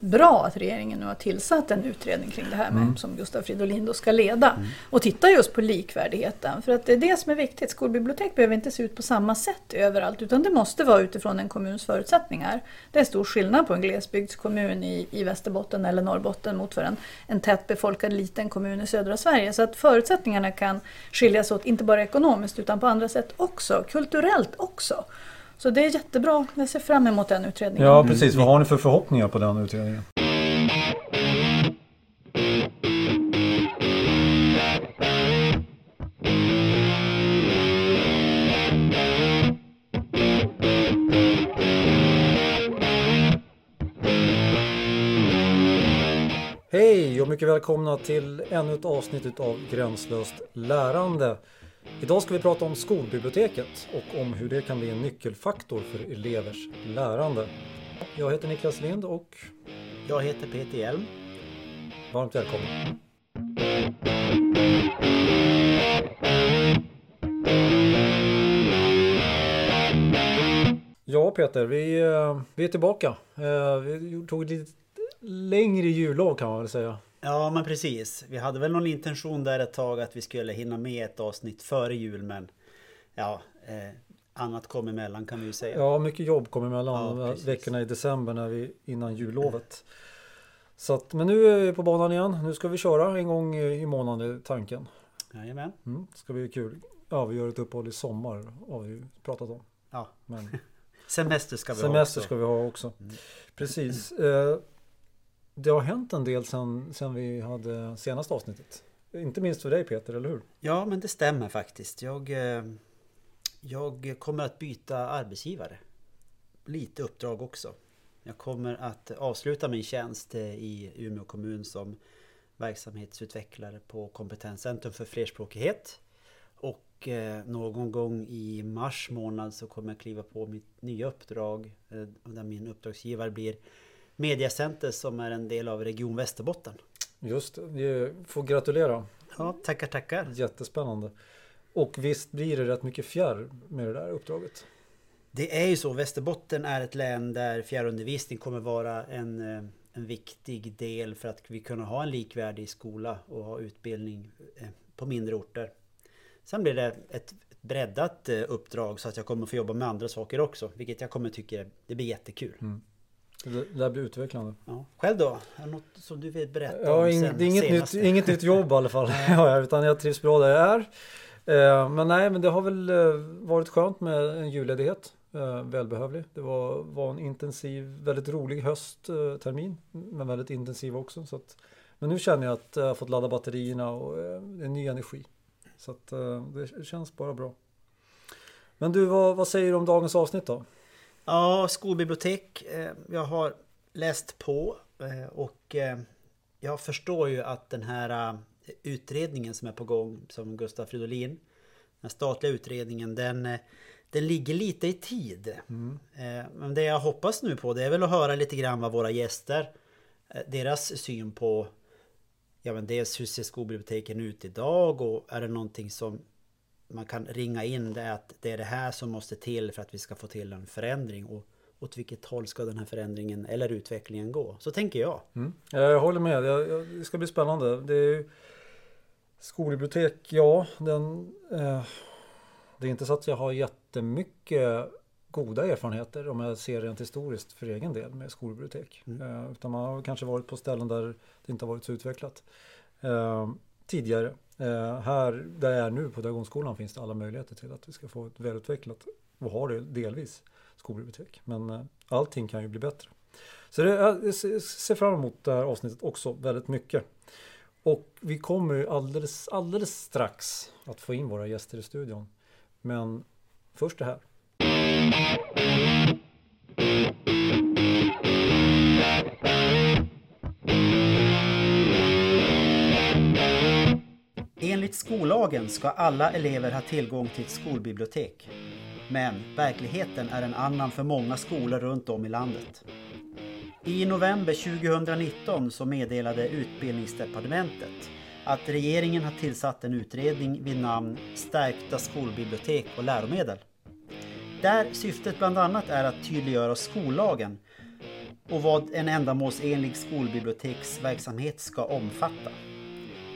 bra att regeringen nu har tillsatt en utredning kring det här med, mm. som Gustav Fridolin då ska leda. Mm. Och titta just på likvärdigheten. För att det är det som är viktigt. Skolbibliotek behöver inte se ut på samma sätt överallt utan det måste vara utifrån en kommuns förutsättningar. Det är stor skillnad på en glesbygdskommun i, i Västerbotten eller Norrbotten mot för en, en tätt befolkad liten kommun i södra Sverige. Så att förutsättningarna kan skiljas åt, inte bara ekonomiskt utan på andra sätt också, kulturellt också. Så det är jättebra. Jag ser fram emot den utredningen. Ja, precis. Vad har ni för förhoppningar på den utredningen? Hej och mycket välkomna till ännu ett avsnitt av Gränslöst lärande. Idag ska vi prata om skolbiblioteket och om hur det kan bli en nyckelfaktor för elevers lärande. Jag heter Niklas Lind och jag heter Peter Hjelm. Varmt välkommen. Ja Peter, vi, eh, vi är tillbaka. Eh, vi tog ett lite längre jullov kan man väl säga. Ja men precis. Vi hade väl någon intention där ett tag att vi skulle hinna med ett avsnitt före jul men ja, eh, annat kom emellan kan vi ju säga. Ja, mycket jobb kom emellan ja, veckorna i december när vi, innan jullovet. Så att, men nu är vi på banan igen. Nu ska vi köra en gång i månaden är tanken. Jajamän. Mm, ska bli kul. Ja, vi gör ett uppehåll i sommar har vi pratat om. Ja. Men... Semester ska vi Semester ha också. ska vi ha också. Mm. Precis. Eh, det har hänt en del sen, sen vi hade senaste avsnittet. Inte minst för dig Peter, eller hur? Ja, men det stämmer faktiskt. Jag, eh, jag kommer att byta arbetsgivare. Lite uppdrag också. Jag kommer att avsluta min tjänst eh, i Umeå kommun som verksamhetsutvecklare på Kompetenscentrum för flerspråkighet. Och eh, någon gång i mars månad så kommer jag kliva på mitt nya uppdrag där min uppdragsgivare blir Mediacenter som är en del av Region Västerbotten. Just det, får gratulera. Ja, tackar tackar. Jättespännande. Och visst blir det rätt mycket fjärr med det där uppdraget? Det är ju så. Västerbotten är ett län där fjärrundervisning kommer vara en, eh, en viktig del för att vi kunna ha en likvärdig skola och ha utbildning eh, på mindre orter. Sen blir det ett breddat eh, uppdrag så att jag kommer få jobba med andra saker också. Vilket jag kommer tycka det blir jättekul. Mm. Det lär bli utvecklande. Ja. Själv då? Är det något som du vill berätta ja, om sen, det är inget nytt, inget nytt jobb i alla fall. ja, utan jag trivs bra där jag är. Eh, men nej, men det har väl eh, varit skönt med en julledighet. Eh, välbehövlig. Det var, var en intensiv, väldigt rolig hösttermin. Men väldigt intensiv också. Så att, men nu känner jag att jag har fått ladda batterierna och en ny energi. Så att det känns bara bra. Men du, vad, vad säger du om dagens avsnitt då? Ja, skolbibliotek. Eh, jag har läst på eh, och eh, jag förstår ju att den här utredningen som är på gång som Gustav Fridolin Den statliga utredningen den, den ligger lite i tid. Mm. Men det jag hoppas nu på det är väl att höra lite grann vad våra gäster Deras syn på Ja men dels hur ser skolbiblioteken ut idag och är det någonting som man kan ringa in det att det är det här som måste till för att vi ska få till en förändring. Och åt vilket håll ska den här förändringen eller utvecklingen gå? Så tänker jag. Mm. Jag håller med. Det ska bli spännande. Det är skolbibliotek, ja. Den, eh, det är inte så att jag har jättemycket goda erfarenheter om jag ser rent historiskt för egen del med skolbibliotek. Mm. Eh, utan man har kanske varit på ställen där det inte har varit så utvecklat. Eh, tidigare. Eh, här där jag är nu på Diagonskolan finns det alla möjligheter till att vi ska få ett välutvecklat och har det delvis skolbibliotek. Men eh, allting kan ju bli bättre. Så det, jag ser fram emot det här avsnittet också väldigt mycket. Och vi kommer ju alldeles, alldeles strax att få in våra gäster i studion. Men först det här. Enligt skollagen ska alla elever ha tillgång till ett skolbibliotek. Men verkligheten är en annan för många skolor runt om i landet. I november 2019 så meddelade Utbildningsdepartementet att regeringen har tillsatt en utredning vid namn Stärkta skolbibliotek och läromedel. Där syftet bland annat är att tydliggöra skollagen och vad en ändamålsenlig skolbiblioteksverksamhet ska omfatta.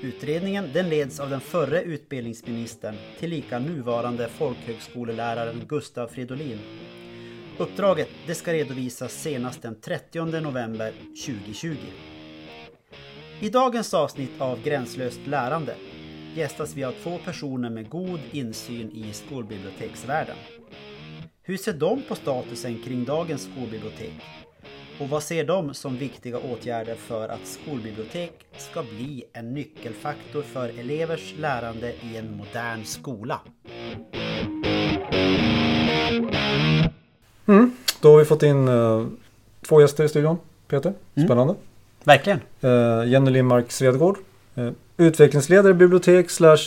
Utredningen den leds av den förre utbildningsministern, tillika nuvarande folkhögskoleläraren Gustav Fridolin. Uppdraget det ska redovisas senast den 30 november 2020. I dagens avsnitt av Gränslöst lärande gästas vi av två personer med god insyn i skolbiblioteksvärlden. Hur ser de på statusen kring dagens skolbibliotek? Och vad ser de som viktiga åtgärder för att skolbibliotek ska bli en nyckelfaktor för elevers lärande i en modern skola? Mm. Då har vi fått in uh, två gäster i studion. Peter, spännande. Mm. Verkligen. Uh, Jenny Lindmark Svedgård. Uh, utvecklingsledare bibliotek slash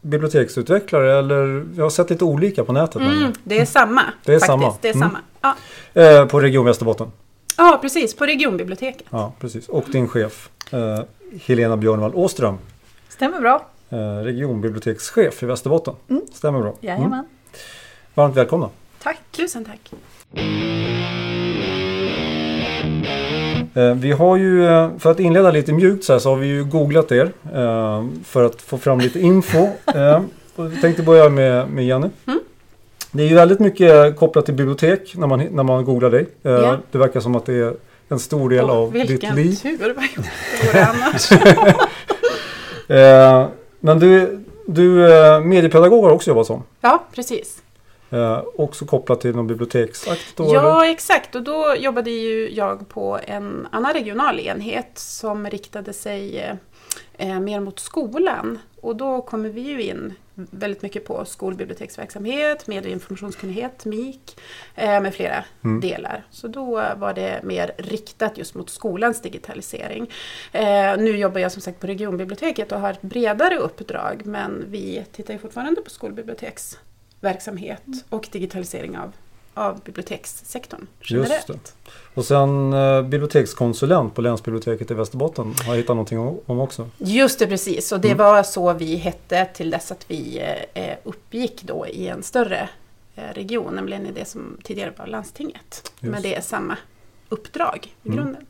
biblioteksutvecklare eller jag har sett lite olika på nätet. Mm, det är samma. Det är faktiskt. samma. Det är Mm. samma. Ja. Uh, på Region Västerbotten. Ja, precis. På regionbiblioteket. Ja, precis. Och din chef uh, Helena Björnvall Åström. Stämmer bra. Uh, regionbibliotekschef i Västerbotten. Mm. Stämmer bra. Jajamän. Varmt välkomna. Tack. Tusen tack. Eh, Vi har ju, eh, för att inleda lite mjukt så här, så har vi ju googlat er eh, för att få fram lite info. Eh, Jag tänkte börja med, med Jenny. Mm. Det är ju väldigt mycket kopplat till bibliotek när man, när man googlar dig. Eh, Ja. Det verkar som att det är en stor del Åh, av ditt vilken liv. tur! Vad det annars? Eh, Men du, du eh, mediepedagog har också jobbat som. ja, precis. Eh, Också kopplat till någon biblioteksakt då? eller? Ja, exakt. Och då jobbade ju jag på en annan regional enhet som riktade sig eh, mer mot skolan. Och då kommer vi ju in väldigt mycket på skolbiblioteksverksamhet, medie och informationskunnighet, MIK, eh, med flera Mm. delar. Så då var det mer riktat just mot skolans digitalisering. Eh, nu jobbar jag som sagt på regionbiblioteket och har ett bredare uppdrag, men vi tittar ju fortfarande på skolbiblioteksverksamhet och digitalisering av, av bibliotekssektorn generellt. Just det. Och sen eh, bibliotekskonsulent på länsbiblioteket i Västerbotten har jag hittat någonting om om också. Just det, precis. Och det Mm. var så vi hette till dess att vi eh, uppgick då i en större eh, region, nämligen i det som tidigare var landstinget. Men Just. det är samma uppdrag i Mm. grunden.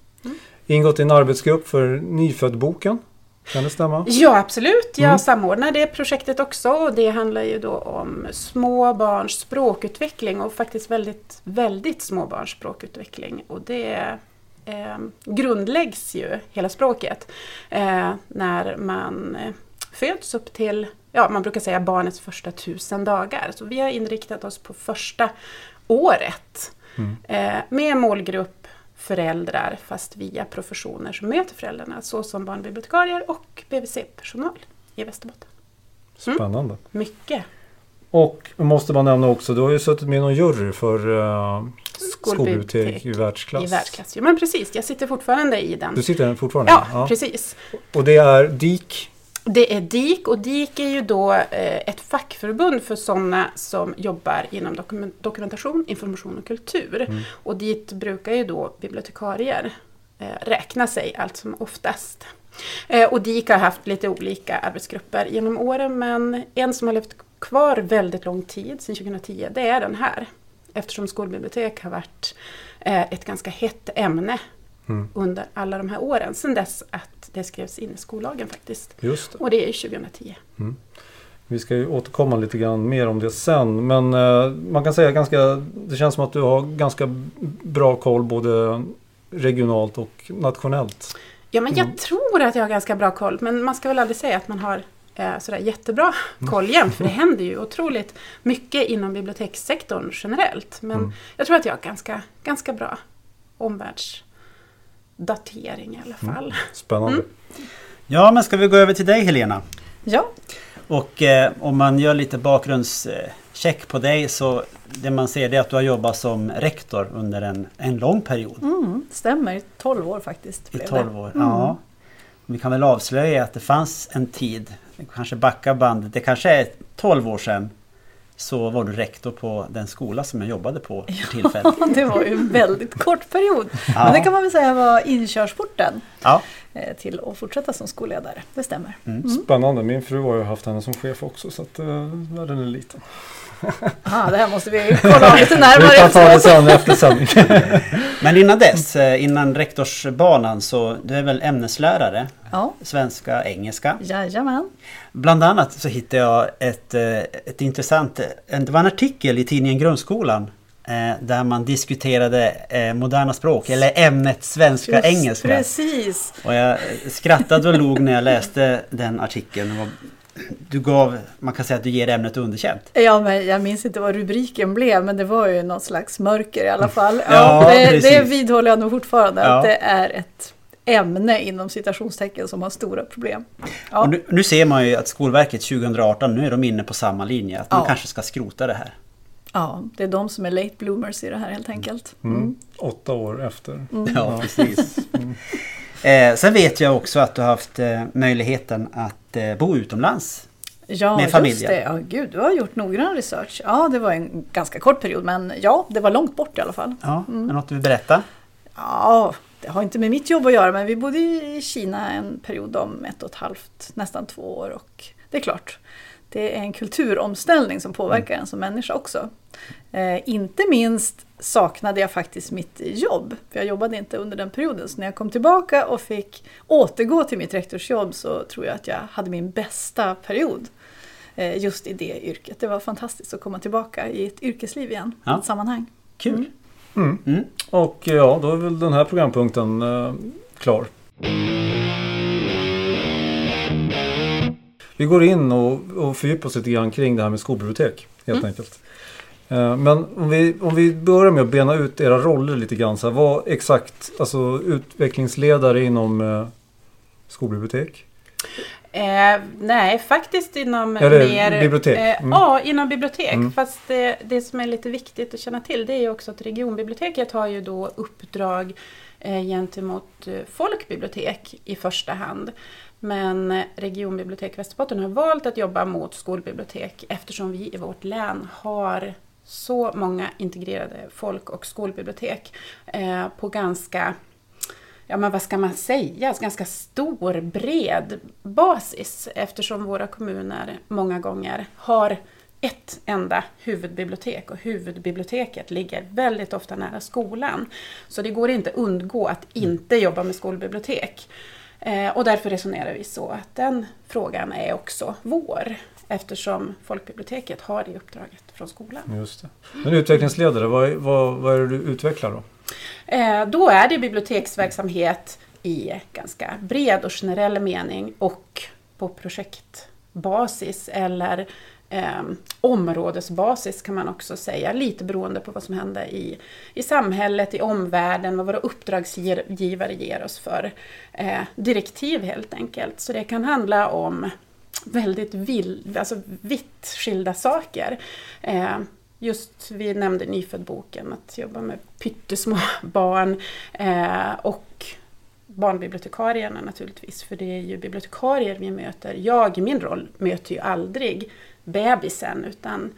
Ingått i en arbetsgrupp för Nyföddboken. Kan det stämma? Ja, absolut. Jag Mm. samordnar det projektet också. Och det handlar ju då om små barns språkutveckling och faktiskt väldigt, väldigt små barns språkutveckling. Och det eh, grundläggs ju, hela språket, eh, när man eh, föds upp till, ja man brukar säga barnets första tusen dagar. Så vi har inriktat oss på första året Mm. eh, med målgrupp föräldrar fast via professioner som möter föräldrarna såsom barnbibliotekarier och BVC-personal i Västerbotten. Spännande. Mycket Och måste man nämna också, du har ju suttit med i någon jury för uh, skolbibliotek i världsklass. i världsklass. Ja, men precis, jag sitter fortfarande i den. Du sitter fortfarande? Ja, precis. Och det är DIK? Det är DIK och DIK är ju då eh, ett fackförbund för sådana som jobbar inom dokumen- dokumentation, information och kultur. Mm. Och dit brukar ju då bibliotekarier eh, räkna sig allt som oftast. Eh, och DIK har haft lite olika arbetsgrupper genom åren men en som har levt kvar väldigt lång tid, sedan 2010, det är den här. Eftersom skolbibliotek har varit ett ganska hett ämne Mm. under alla de här åren, sedan dess att det skrevs in i skollagen faktiskt. Just det. Och det är 2010. Vi ska ju återkomma lite grann mer om det sen. Men eh, man kan säga ganska, det känns som att du har ganska bra koll både regionalt och nationellt. Ja, men jag Mm. tror att jag har ganska bra koll, men man ska väl aldrig säga att man har eh, sådär jättebra koll jämt, för det händer ju otroligt mycket inom bibliotekssektorn generellt. Men Mm. jag tror att jag har ganska, ganska bra omvärldsdatering i alla Mm. fall. Spännande. Mm. Ja, men ska vi gå över till dig Helena? Ja, Och eh, om man gör lite bakgrundscheck på dig så det man ser är att du har jobbat som rektor under en, en lång period. mm, stämmer. 12 år faktiskt. I blev 12 det. år. Mm. Ja. Vi kan väl avslöja att det fanns en tid, kanske backa bandet, det kanske är 12 år sedan. Så var du rektor på den skola som jag jobbade på för tillfället. Det var ju en väldigt kort period. Ja. Men det kan man väl säga var inkörsporten. Ja, till att fortsätta som skolledare. Det stämmer. Mm. Spännande. Min fru har ju haft henne som chef också så att uh, världen är liten. Aha, det här måste vi kolla lite närmare. Vi kan ta det sen efter sändning. Men innan dess, eh, innan rektorsbanan så du är väl ämneslärare? Ja. Svenska, engelska. Jajamän. Bland annat så hittade jag ett, eh, ett intressant, det var en artikel i tidningen Grundskolan eh, där man diskuterade moderna språk eller ämnet svenska, Just engelska. Precis! Och jag skrattade och log när jag läste den artikeln du gav, man kan säga att du ger ämnet underkänt. Ja, men jag minns inte vad rubriken blev, men det var ju något slags mörker i alla fall. Ja, ja det, det vidhåller jag nog fortfarande, ja. att det är ett ämne inom citationstecken som har stora problem. Ja. Nu, nu, ser man ju att Skolverket 2018, nu är de inne på samma linje, att de kanske ska skrota det här. Ja, det är de som är late bloomers i det här helt enkelt. Mm. Mm. Åtta år efter. Mm. Ja, precis. Mm. Eh, sen vet jag också att du har haft eh, möjligheten att eh, bo utomlands. Ja, med familjen. just det. Ja, gud, du har gjort noggrann research. Ja, det var en ganska kort period, men ja, det var långt bort i alla fall. Ja, mm. Är något du vill berätta? Ja, det har inte med mitt jobb att göra, men vi bodde i Kina en period om ett och ett halvt, nästan två år. Och det är klart, det är en kulturomställning som påverkar mm. en som människa också. Eh, inte minst saknade jag faktiskt mitt jobb. För jag jobbade inte under den perioden. Så när jag kom tillbaka och fick återgå till mitt rektorsjobb så tror jag att jag hade min bästa period. Eh, just i det yrket. Det var fantastiskt att komma tillbaka i ett yrkesliv igen. Ja. Ett sammanhang. Kul! Mm. Mm. Mm. Och ja, då är väl den här programpunkten eh, klar. Vi går in och, och fördjupar oss lite grann kring det här med skolbibliotek. Helt mm. enkelt. Eh, men om vi, om vi börjar med att bena ut era roller lite grann. Så här, vad exakt, alltså utvecklingsledare inom eh, skolbibliotek? Eh, nej, faktiskt inom Eller mer... bibliotek? Eh, mm. Ja, inom bibliotek. Mm. Fast det, det som är lite viktigt att känna till det är också att regionbiblioteket har ju då uppdrag eh, gentemot eh, folkbibliotek i första hand. Men Regionbibliotek Västerbotten har valt att jobba mot skolbibliotek eftersom vi i vårt län har så många integrerade folk och skolbibliotek eh, på ganska ja men vad ska man säga, ganska stor, bred basis eftersom våra kommuner många gånger har ett enda huvudbibliotek och huvudbiblioteket ligger väldigt ofta nära skolan. Så det går inte undgå att inte jobba med skolbibliotek. Eh, och därför resonerar vi så att den frågan är också vår eftersom folkbiblioteket har det uppdraget från skolan. Just det. Men utvecklingsledare, vad, vad, vad är det du utvecklar då? Eh, då är det biblioteksverksamhet i ganska bred och generell mening och på projektbasis eller eh, områdesbasis kan man också säga, lite beroende på vad som händer i, i samhället, i omvärlden, vad våra uppdragsgivare ger oss för eh, direktiv helt enkelt. Så det kan handla om väldigt vill, alltså vitt skilda saker. Eh, just, vi nämnde nyföddboken, att jobba med pyttesmå barn eh, och barnbibliotekarierna naturligtvis, för det är ju bibliotekarier vi möter. Jag i min roll möter ju aldrig bebisen utan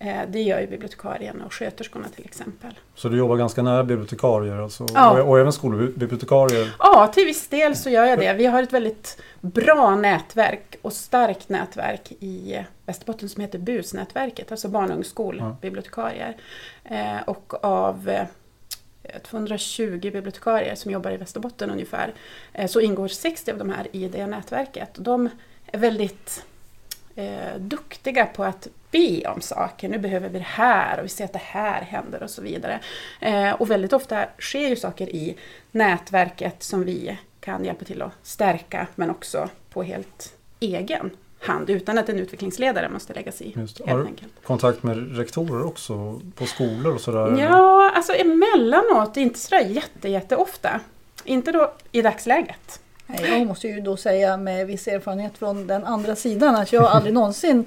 Eh, det gör ju bibliotekarierna och sköterskorna till exempel. Så du jobbar ganska nära bibliotekarier alltså, ja. och, även skolbibliotekarier? Ja, till viss del så gör jag det. Vi har ett väldigt bra nätverk och starkt nätverk i Västerbotten som heter BUS-nätverket, alltså barn och ungdomskolbibliotekarier. Ja. Och av 220 bibliotekarier som jobbar i Västerbotten ungefär eh, så ingår 60 av de här i det nätverket. De är väldigt eh, duktiga på att be om saker. Nu behöver vi det här och vi ser att det här händer och så vidare. Eh, och väldigt ofta sker ju saker i nätverket som vi kan hjälpa till att stärka men också på helt egen hand utan att en utvecklingsledare måste lägga sig i. Har du enkelt. kontakt med rektorer också på skolor och sådär? Ja, alltså emellanåt, inte sådär jätte, jätte ofta. Inte då i dagsläget. Jag måste ju då säga med viss erfarenhet från den andra sidan att jag aldrig någonsin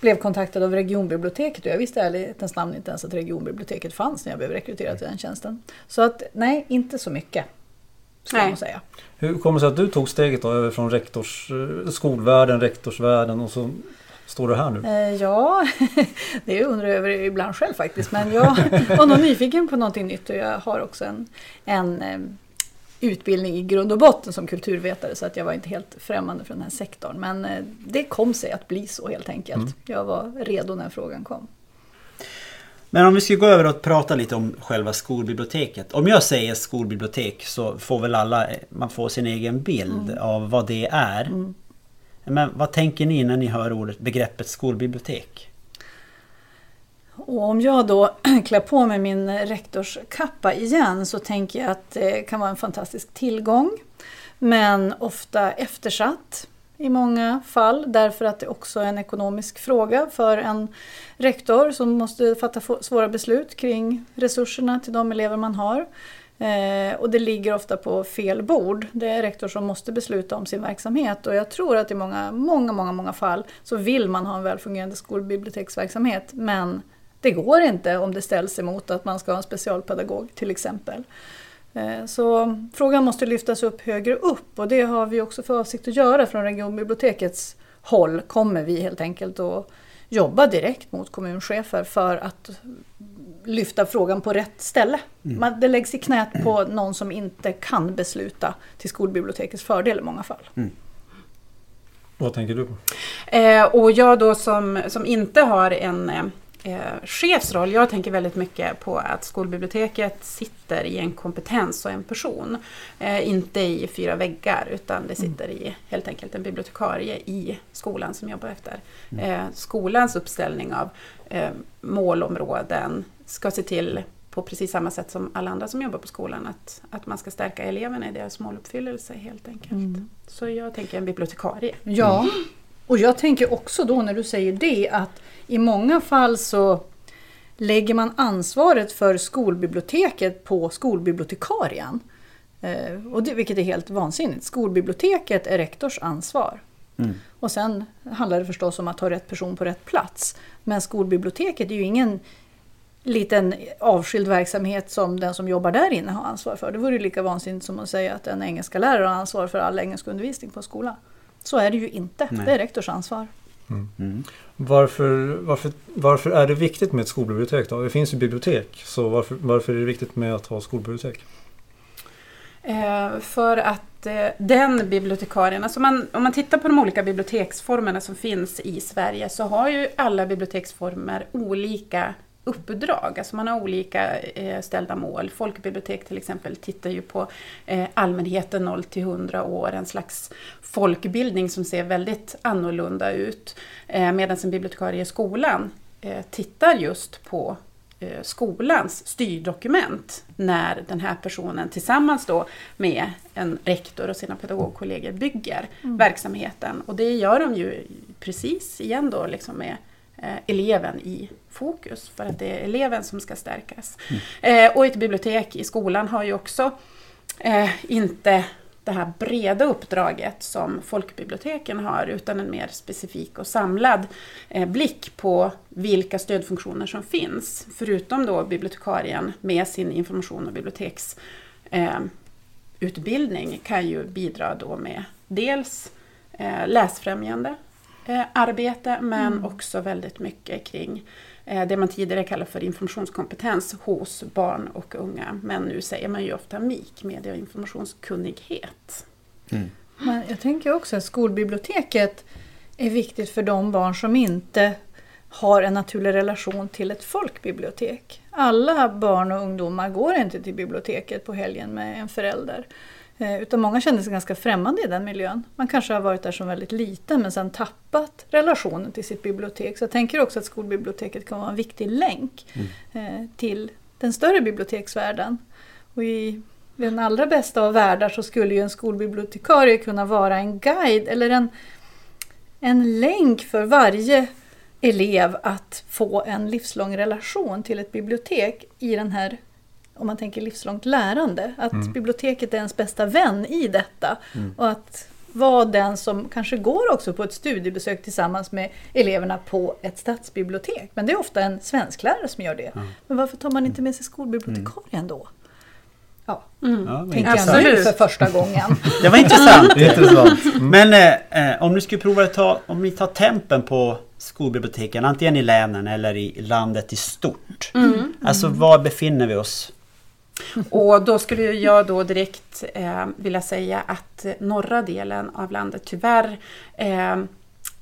blev kontaktad av regionbiblioteket och jag visste ärlighetens namn inte ens att regionbiblioteket fanns när jag blev rekryterad till den tjänsten. Så att nej, inte så mycket. Ska nej. man säga. Hur kommer det sig att du tog steget då över från rektors, eh, skolvärlden, rektorsvärlden och så står du här nu? Eh, ja, det undrar jag över ibland själv faktiskt. Men jag var nog nyfiken på någonting nytt och jag har också en, en eh, utbildning i grund och botten som kulturvetare så att jag var inte helt främmande för den här sektorn. Men det kom sig att bli så helt enkelt. Mm. Jag var redo när frågan kom. Men om vi ska gå över och prata lite om själva skolbiblioteket. Om jag säger skolbibliotek så får väl alla man får sin egen bild mm. av vad det är. Mm. Men vad tänker ni när ni hör ordet, begreppet skolbibliotek? Och om jag då klär på mig min rektorskappa igen så tänker jag att det kan vara en fantastisk tillgång. Men ofta eftersatt i många fall därför att det också är en ekonomisk fråga för en rektor som måste fatta svåra beslut kring resurserna till de elever man har. Eh, och det ligger ofta på fel bord. Det är rektor som måste besluta om sin verksamhet och jag tror att i många, många, många, många fall så vill man ha en välfungerande skolbiblioteksverksamhet men det går inte om det ställs emot att man ska ha en specialpedagog till exempel. Eh, så frågan måste lyftas upp högre upp och det har vi också för avsikt att göra från regionbibliotekets håll. Kommer vi helt enkelt att jobba direkt mot kommunchefer för att lyfta frågan på rätt ställe. Mm. Det läggs i knät på någon som inte kan besluta till skolbibliotekets fördel i många fall. Mm. Vad tänker du på? Eh, och jag då som, som inte har en eh, chefsroll. Jag tänker väldigt mycket på att skolbiblioteket sitter i en kompetens och en person. Eh, inte i fyra väggar utan det sitter i helt enkelt en bibliotekarie i skolan som jobbar efter. Mm. Eh, skolans uppställning av eh, målområden ska se till på precis samma sätt som alla andra som jobbar på skolan att, att man ska stärka eleverna i deras måluppfyllelse helt enkelt. Mm. Så jag tänker en bibliotekarie. Ja, och jag tänker också då när du säger det att i många fall så lägger man ansvaret för skolbiblioteket på skolbibliotekarien. Eh, och det, vilket är helt vansinnigt. Skolbiblioteket är rektors ansvar. Mm. Och sen handlar det förstås om att ha rätt person på rätt plats. Men skolbiblioteket är ju ingen liten avskild verksamhet som den som jobbar där inne har ansvar för. Det vore ju lika vansinnigt som att säga att en engelska lärare har ansvar för all engelsk undervisning på skolan. Så är det ju inte. Nej. Det är rektors ansvar. Mm. Mm. Varför, varför, varför är det viktigt med ett skolbibliotek då? Det finns ju bibliotek, så varför, varför är det viktigt med att ha skolbibliotek? Eh, för att eh, den bibliotekarien, alltså man, om man tittar på de olika biblioteksformerna som finns i Sverige så har ju alla biblioteksformer olika uppdrag. Alltså man har olika eh, ställda mål. Folkbibliotek till exempel tittar ju på eh, allmänheten 0 till 100 år, en slags folkbildning som ser väldigt annorlunda ut. Eh, Medan en bibliotekarie i skolan eh, tittar just på eh, skolans styrdokument när den här personen tillsammans då med en rektor och sina pedagogkollegor bygger mm. verksamheten. Och det gör de ju precis igen då liksom med eleven i fokus för att det är eleven som ska stärkas. Mm. Eh, och ett bibliotek i skolan har ju också eh, inte det här breda uppdraget som folkbiblioteken har utan en mer specifik och samlad eh, blick på vilka stödfunktioner som finns. Förutom då bibliotekarien med sin information och biblioteksutbildning eh, kan ju bidra då med dels eh, läsfrämjande eh, arbete men mm. också väldigt mycket kring Eh, det man tidigare kallade för informationskompetens hos barn och unga. Men nu säger man ju ofta MIK, medie och informationskunnighet. Mm. Men jag tänker också att skolbiblioteket är viktigt för de barn som inte har en naturlig relation till ett folkbibliotek. Alla barn och ungdomar går inte till biblioteket på helgen med en förälder. Eh, utan många känner sig ganska främmande i den miljön. Man kanske har varit där som väldigt liten men sen tappat relationen till sitt bibliotek. Så jag tänker också att skolbiblioteket kan vara en viktig länk mm. Eh, till den större biblioteksvärlden. Och i den allra bästa av världar så skulle ju en skolbibliotekarie kunna vara en guide eller en, en länk för varje elev att få en livslång relation till ett bibliotek i den här om man tänker livslångt lärande. Att mm. biblioteket är ens bästa vän i detta. Mm. Och att vara den som kanske går också på ett studiebesök tillsammans med eleverna på ett stadsbibliotek. Men det är ofta en svensklärare som gör det. Mm. Men varför tar man inte med sig skolbibliotekarien då? Ja, mm. ja tänkte jag nu för första gången. det var intressant. det intressant. Mm. Men eh, om du skulle prova att ta, om vi tar tempen på skolbiblioteken, antingen i länen eller i landet i stort. Mm. Alltså var befinner vi oss och då skulle jag då direkt eh, vilja säga att norra delen av landet tyvärr eh,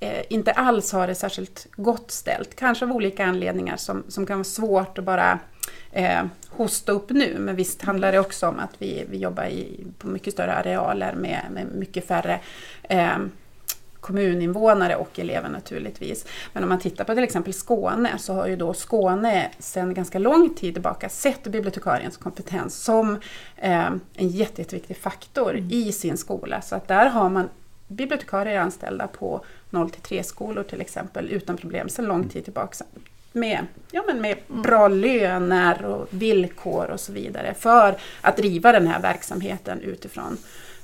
eh, inte alls har det särskilt gott ställt. Kanske av olika anledningar som, som kan vara svårt att bara eh, hosta upp nu. Men visst handlar det också om att vi, vi jobbar i, på mycket större arealer med, med mycket färre eh, kommuninvånare och elever naturligtvis. Men om man tittar på till exempel Skåne så har ju då Skåne sedan ganska lång tid tillbaka sett bibliotekariens kompetens som eh, en jätteviktig faktor mm. i sin skola. Så att där har man bibliotekarier anställda på 0 till 3 skolor till exempel utan problem sedan lång tid tillbaka. Med, ja, men med mm. bra löner och villkor och så vidare för att driva den här verksamheten utifrån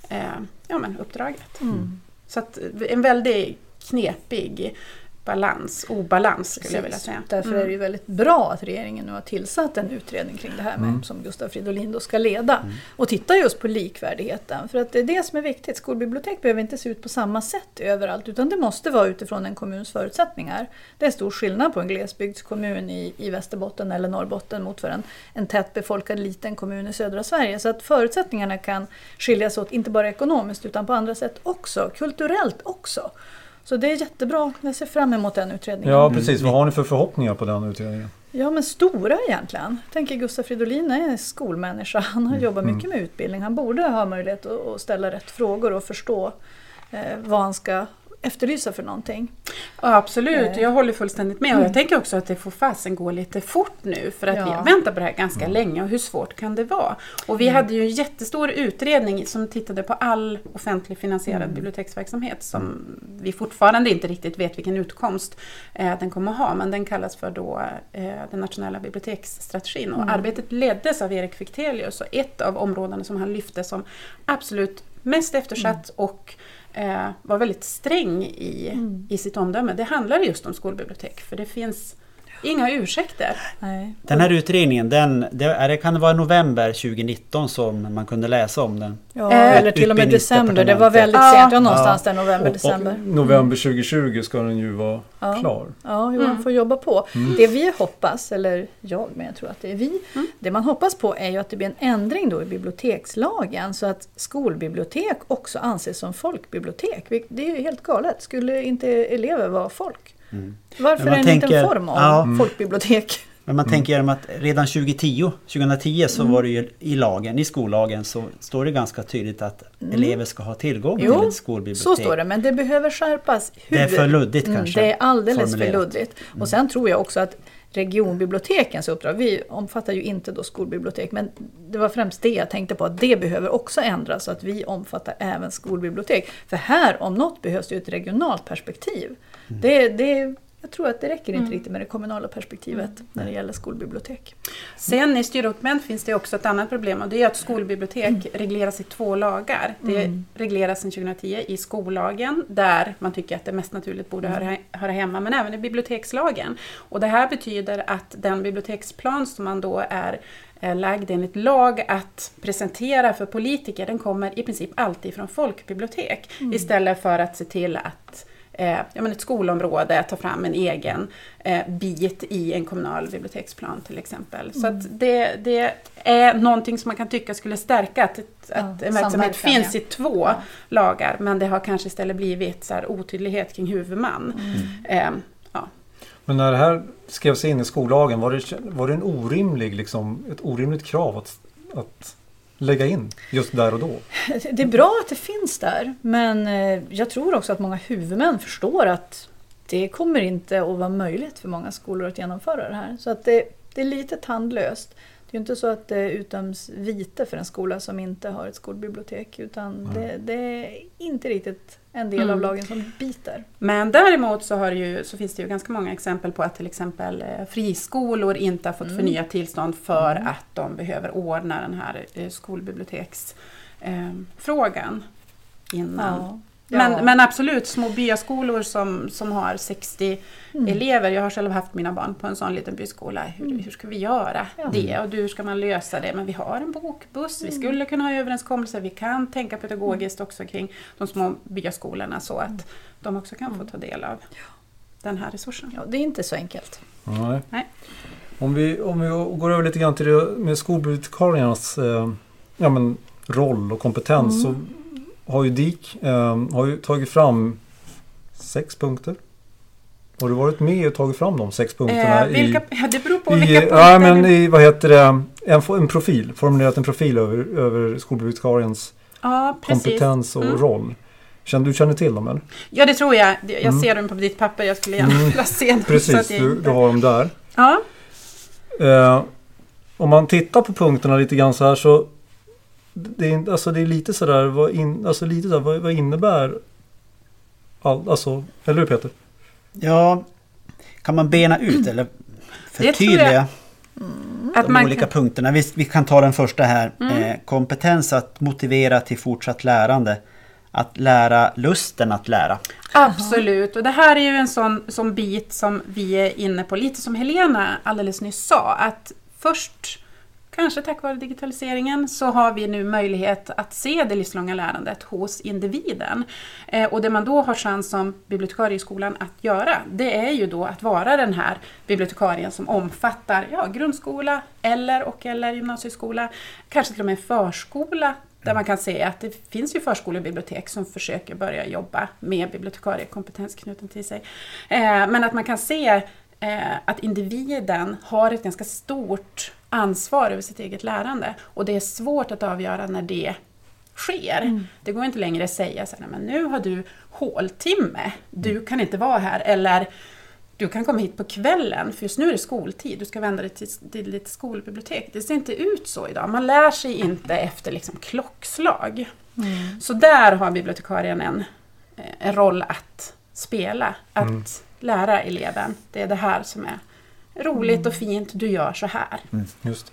eh, ja, men uppdraget. Mm. Så att en väldigt knepig balans, obalans skulle Precis. jag vilja säga. Därför mm. är det ju väldigt bra att regeringen nu har tillsatt en utredning kring det här med, mm. som Gustav Fridolin då ska leda. Mm. Och titta just på likvärdigheten. För att det är det som är viktigt. Skolbibliotek behöver inte se ut på samma sätt överallt utan det måste vara utifrån en kommuns förutsättningar. Det är stor skillnad på en glesbygdskommun i, i Västerbotten eller Norrbotten mot för en, en tätt befolkad liten kommun i södra Sverige. Så att förutsättningarna kan skiljas åt, inte bara ekonomiskt utan på andra sätt också, kulturellt också. Så det är jättebra. Jag ser fram emot den utredningen. Ja precis. Vad har ni för förhoppningar på den utredningen? Ja men stora egentligen. Jag tänker Gustav Fridolin är skolmänniska. Han har mm. jobbat mycket mm. med utbildning. Han borde ha möjlighet att ställa rätt frågor och förstå eh, vad han ska efterlysa för någonting. Ja, absolut, eh. jag håller fullständigt med. Och jag mm. tänker också att det får fasen gå lite fort nu för att ja. vi har väntat på det här ganska mm. länge och hur svårt kan det vara? Och vi mm. hade ju en jättestor utredning som tittade på all offentlig finansierad mm. biblioteksverksamhet som vi fortfarande inte riktigt vet vilken utkomst eh, den kommer att ha men den kallas för då eh, den nationella biblioteksstrategin och mm. arbetet leddes av Erik Fichtelius och ett av områdena som han lyfte som absolut mest eftersatt mm. och var väldigt sträng i, mm. i sitt omdöme. Det handlar just om skolbibliotek för det finns Inga ursäkter. Nej. Den här utredningen, den, det, kan det vara november 2019 som man kunde läsa om den? Ja, eller till och med december. Det var väldigt ja. sent. Ja, någonstans ja. där november, och, december. Och november 2020 ska den ju vara ja. klar. Ja, jo, man får jobba på. Mm. Det vi hoppas, eller jag, men jag tror att det är vi. Mm. Det man hoppas på är ju att det blir en ändring då i bibliotekslagen så att skolbibliotek också anses som folkbibliotek. Det är ju helt galet. Skulle inte elever vara folk? Mm. Varför tänker, en form av ja, mm. folkbibliotek? Men man mm. tänker mm. att redan 2010, 2010 så mm. var det ju i lagen, i skollagen så står det ganska tydligt att mm. elever ska ha tillgång jo, till ett skolbibliotek. så står det men det behöver skärpas. Hur? Det är för luddigt kanske? det är alldeles formulerat. för luddigt. Och sen tror jag också att regionbibliotekens uppdrag, vi omfattar ju inte då skolbibliotek men det var främst det jag tänkte på att det behöver också ändras så att vi omfattar även skolbibliotek. För här om något behövs det ju ett regionalt perspektiv. Mm. Det, det, jag tror att det räcker inte mm. riktigt med det kommunala perspektivet mm. när det gäller skolbibliotek. Sen i styrdokument finns det också ett annat problem och det är att skolbibliotek mm. regleras i två lagar. Det mm. regleras sedan 2010 i skollagen där man tycker att det mest naturligt borde höra, mm. höra hemma men även i bibliotekslagen. Och det här betyder att den biblioteksplan som man då är lagd enligt lag att presentera för politiker den kommer i princip alltid från folkbibliotek mm. istället för att se till att eh, ja, men ett skolområde, ta fram en egen eh, bit i en kommunal biblioteksplan till exempel. Mm. Så att det, det är någonting som man kan tycka skulle stärka att, ja, att en verksamhet finns ja. i två ja. lagar men det har kanske istället blivit så här otydlighet kring huvudman. Mm. Eh, men när det här skrevs in i skollagen var det, var det en orimlig, liksom, ett orimligt krav att, att lägga in just där och då? Det är bra att det finns där men eh, jag tror också att många huvudmän förstår att det kommer inte att vara möjligt för många skolor att genomföra det här. Så att det, det är lite tandlöst. Det är inte så att det utdöms vite för en skola som inte har ett skolbibliotek utan det, det, är inte riktigt en del mm. av lagen som biter. Men däremot så, ju, så finns det ju ganska många exempel på att till exempel eh, friskolor inte har fått mm. förnyat tillstånd för mm. att de behöver ordna den här eh, skolbiblioteksfrågan eh, innan. Ja. Men, ja. men absolut, små byskolor som, som har 60 mm. elever. Jag har själv haft mina barn på en sån liten byskola. Hur, mm. hur ska vi göra ja. det och hur ska man lösa det? Men vi har en bokbuss, vi mm. skulle kunna ha överenskommelser. Vi kan tänka pedagogiskt också kring de små byskolorna så att mm. de också kan få ta del av den här resursen. Ja, det är inte så enkelt. Nej. Nej. Om vi, om vi går över lite grann till det med skolbibliotekariernas eh, ja, men, roll och kompetens. Mm. Har ju DIK eh, har ju tagit fram sex punkter. Har du varit med och tagit fram de sex punkterna? Eh, vilka, ja, det beror på i, vilka i, punkter. ja, men i, vad heter det? En, en profil. Formulerat en profil över, över skolbibliotekariens ja, kompetens och Mm. roll. Känner, du känner till dem eller? Ja, det tror jag. Jag Mm. ser dem på ditt papper. Jag skulle gärna Mm. vilja se dem. Precis, du, inte- du har dem där. Ja, Eh, om man tittar på punkterna lite grann så här så det är, alltså det är lite sådär, vad, in, alltså lite så här, vad, vad innebär all, alltså, eller hur Peter? Ja, kan man bena ut eller tror jag. förtydliga att de man olika kan, punkterna? Vi, vi kan ta den första här. Mm. Eh, kompetens att motivera till fortsatt lärande. Att lära lusten att lära. Absolut, och det här är ju en sån, sån bit som vi är inne på, lite som Helena alldeles nyss sa, att först, kanske tack vare digitaliseringen, så har vi nu möjlighet att se det livslånga lärandet hos individen. Eh, och det man då har chans som bibliotekarie i skolan att göra, det är ju då att vara den här bibliotekarien som omfattar ja, grundskola eller och eller gymnasieskola, kanske till och med förskola, där man kan se att det finns ju förskolebibliotek som försöker börja jobba med bibliotekariekompetens knuten till sig. Eh, men att man kan se eh, att individen har ett ganska stort ansvar över sitt eget lärande. Och det är svårt att avgöra när det sker. Det går inte längre att säga så här, "Nej, men nu har du håltimme, du kan inte vara här. Eller du kan komma hit på kvällen, för just nu är det skoltid, du ska vända dig till, till ditt skolbibliotek. Det ser inte ut så idag, man lär sig inte efter liksom klockslag. Så där har bibliotekarien en, eh, en roll att spela, att Mm. Lära eleven. Det är det här som är roligt och fint, du gör så här. Just.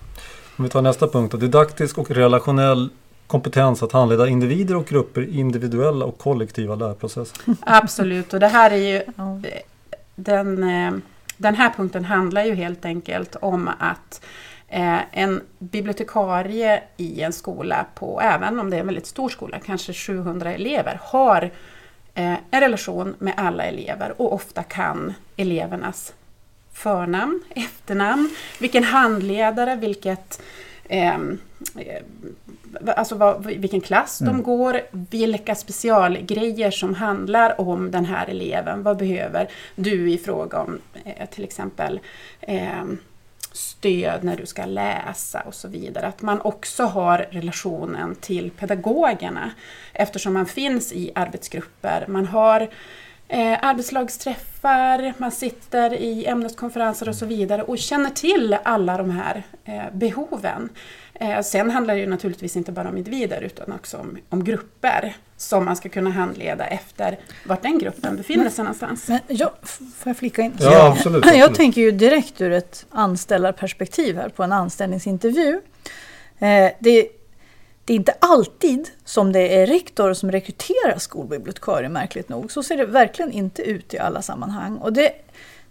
Om vi tar nästa punkt. Didaktisk och relationell kompetens att handleda individer och grupper i individuella och kollektiva lärprocesser. Absolut, och det här är ju den, eh, den här punkten handlar ju helt enkelt om att eh, en bibliotekarie i en skola på, även om det är en väldigt stor skola, kanske 700 elever, har en relation med alla elever och ofta kan elevernas förnamn, efternamn, vilken handledare, vilket ehm, eh, alltså vad, vilken klass de går, vilka specialgrejer som handlar om den här eleven. Vad behöver du i fråga om eh, till exempel eh, stöd när du ska läsa och så vidare. Att man också har relationen till pedagogerna eftersom man finns i arbetsgrupper. Man har eh, arbetslagsträffar, man sitter i ämneskonferenser och så vidare och känner till alla de här eh, behoven. Eh, sen handlar det ju naturligtvis inte bara om individer utan också om, om grupper som man ska kunna handleda efter vart den gruppen befinner sig någonstans. Men jag, får jag flika in? Ja, absolut, Jag absolut. tänker ju direkt ur ett anställarperspektiv här på en anställningsintervju. Eh, det, det är inte alltid som det är rektor som rekryterar skolbibliotekarier märkligt nog. Så ser det verkligen inte ut i alla sammanhang. Och det,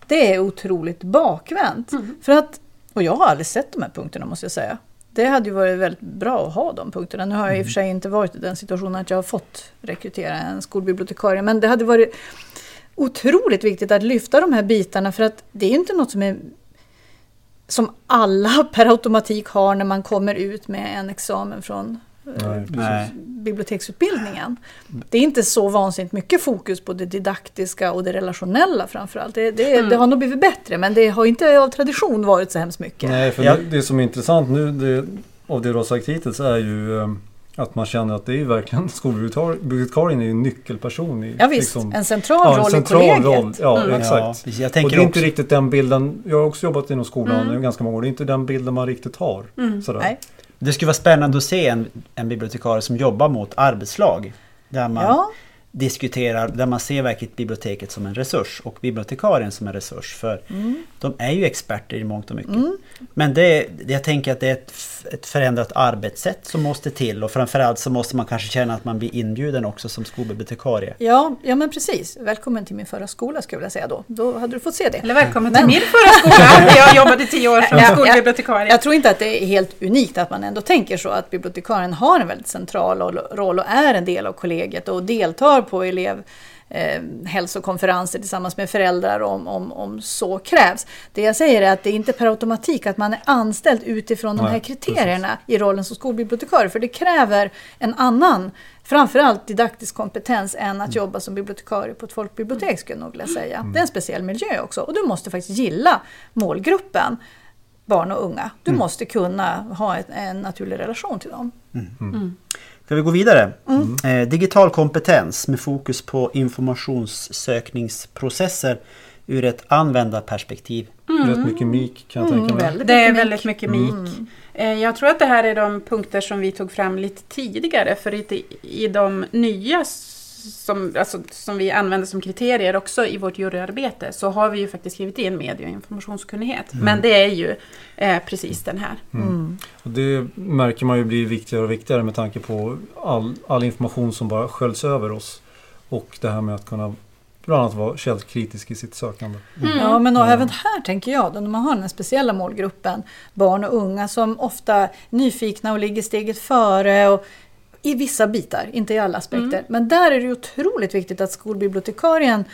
det är otroligt bakvänt. För att, och jag har aldrig sett de här punkterna måste jag säga. Det hade ju varit väldigt bra att ha de punkterna. Nu har jag i och för sig inte varit i den situationen att jag har fått rekrytera en skolbibliotekarie. Men det hade varit otroligt viktigt att lyfta de här bitarna för att det är ju inte något som är som alla per automatik har när man kommer ut med en examen från Nej, precis. Nej. biblioteksutbildningen. Det är inte så vansinnigt mycket fokus på det didaktiska och det relationella framförallt. Det, det, Mm. det har nog blivit bättre men det har inte av tradition varit så hemskt mycket. Nej, för Ja. det, det som är intressant nu det, av det du har sagt hittills är ju eh, att man känner att det är verkligen skolbibliotekarien är ju en nyckelperson i Ja, visst, liksom, en central ja, en roll central i kollegiet. roll. Ja, Mm. Ja, exakt. jag Och tänker det är också... inte riktigt den bilden, jag har också jobbat inom skolan Mm. ganska många år, det är inte den bilden man riktigt har. Mm. Sådär. Nej. Det skulle vara spännande att se en, en bibliotekarie som jobbar mot arbetslag. Där man Ja, diskuterar, där man ser verkligen biblioteket som en resurs och bibliotekarien som en resurs. För Mm. de är ju experter i mångt och mycket. Men det, jag tänker att det är ett, ett förändrat arbetssätt som måste till och framförallt så måste man kanske känna att man blir inbjuden också som skolbibliotekarie. ja, ja, men precis. Välkommen till min förra skola skulle jag vilja säga då. Då hade du fått se det. Eller välkommen Men- till min förra skola, där jag jobbade tio år som Ja, skolbibliotekarie. Jag tror inte att det är helt unikt att man ändå tänker så att bibliotekarien har en väldigt central roll och är en del av kollegiet och deltar deltar på elev eh, hälsokonferenser tillsammans med föräldrar om, om, om så krävs. Det jag säger är att det är inte per automatik att man är anställd utifrån de Nej, här kriterierna i rollen som skolbibliotekarie. För det kräver en annan, framförallt didaktisk kompetens än Mm. att jobba som bibliotekarie på ett folkbibliotek skulle jag nog vilja säga. Det är en speciell miljö också och du måste faktiskt gilla målgruppen barn och unga. Du måste kunna ha ett, en naturlig relation till dem. Ska vi gå vidare? Mm. Eh, digital kompetens med fokus på informationssökningsprocesser ur ett användarperspektiv. Rätt mycket mik kan jag tänka mig. Väldigt Det är väldigt mycket mik. Eh, Jag tror att det här är de punkter som vi tog fram lite tidigare för i, i de nya som, alltså, som vi använder som kriterier också i vårt juryarbete så har vi ju faktiskt skrivit in medie och informationskunnighet. Men det är ju eh, precis den här. Och det märker man ju blir viktigare och viktigare med tanke på all, all information som bara sköljs över oss. Och det här med att kunna bland annat vara källkritisk i sitt sökande. Ja, men och även här tänker jag, då, när man har den här speciella målgruppen, barn och unga som ofta är nyfikna och ligger steget före. Och i vissa bitar, inte i alla aspekter. Men där är det otroligt viktigt att skolbibliotekarien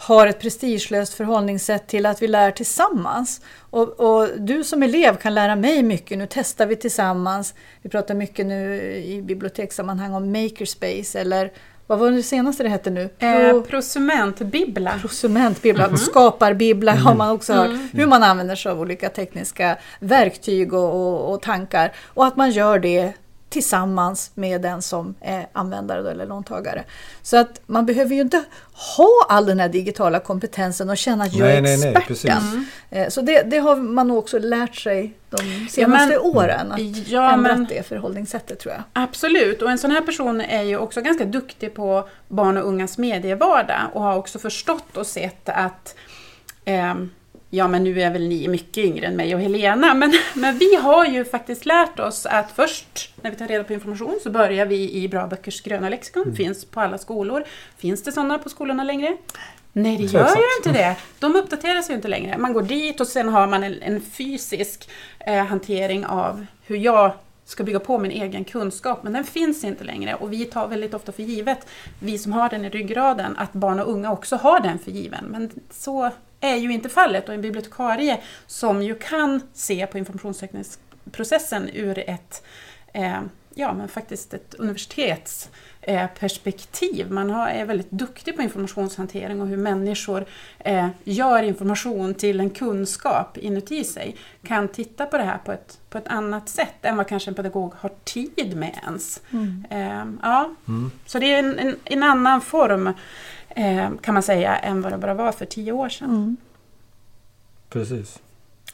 har ett prestigelöst förhållningssätt till att vi lär tillsammans. Och, och du som elev kan lära mig mycket. Nu testar vi tillsammans. Vi pratar mycket nu i bibliotekssammanhang om makerspace eller vad var det senaste det hette nu? Eh, Pro- prosumentbibbla. Prosumentbibbla, skaparbibbla har man också hört. Hur man använder sig av olika tekniska verktyg och, och, och tankar. Och att man gör det tillsammans med den som är användare eller låntagare. Så att man behöver ju inte ha all den här digitala kompetensen och känna att jag är nej, nej, experten. Eh, Så det, det har man också lärt sig de senaste men- åren. Att Ja, ändrat men det förhållningssättet tror jag. Absolut, och en sån här person är ju också ganska duktig på barn och ungas medievardag och har också förstått och sett att ehm, Ja, men nu är väl ni mycket yngre än mig och Helena, men, men vi har ju faktiskt lärt oss att först när vi tar reda på information så börjar vi i Bra Böckers gröna lexikon, finns på alla skolor. Finns det sådana på skolorna längre? Nej, det gör ju inte det. De uppdateras ju inte längre. Man går dit och sen har man en, en fysisk eh, hantering av hur jag ska bygga på min egen kunskap, men den finns inte längre. Och vi tar väldigt ofta för givet, vi som har den i ryggraden, att barn och unga också har den för given. Men så är ju inte fallet. Och en bibliotekarie som ju kan se på informationssökningsprocessen ur ett, eh, ja men faktiskt ett universitets eh. Man har, är väldigt duktig på informationshantering och hur människor eh, gör information till en kunskap inuti sig. Kan titta på det här på ett, på ett annat sätt än vad kanske en pedagog har tid med ens. Eh, ja. Så det är en, en, en annan form eh, kan man säga än vad det bara var för tio år sedan. Precis.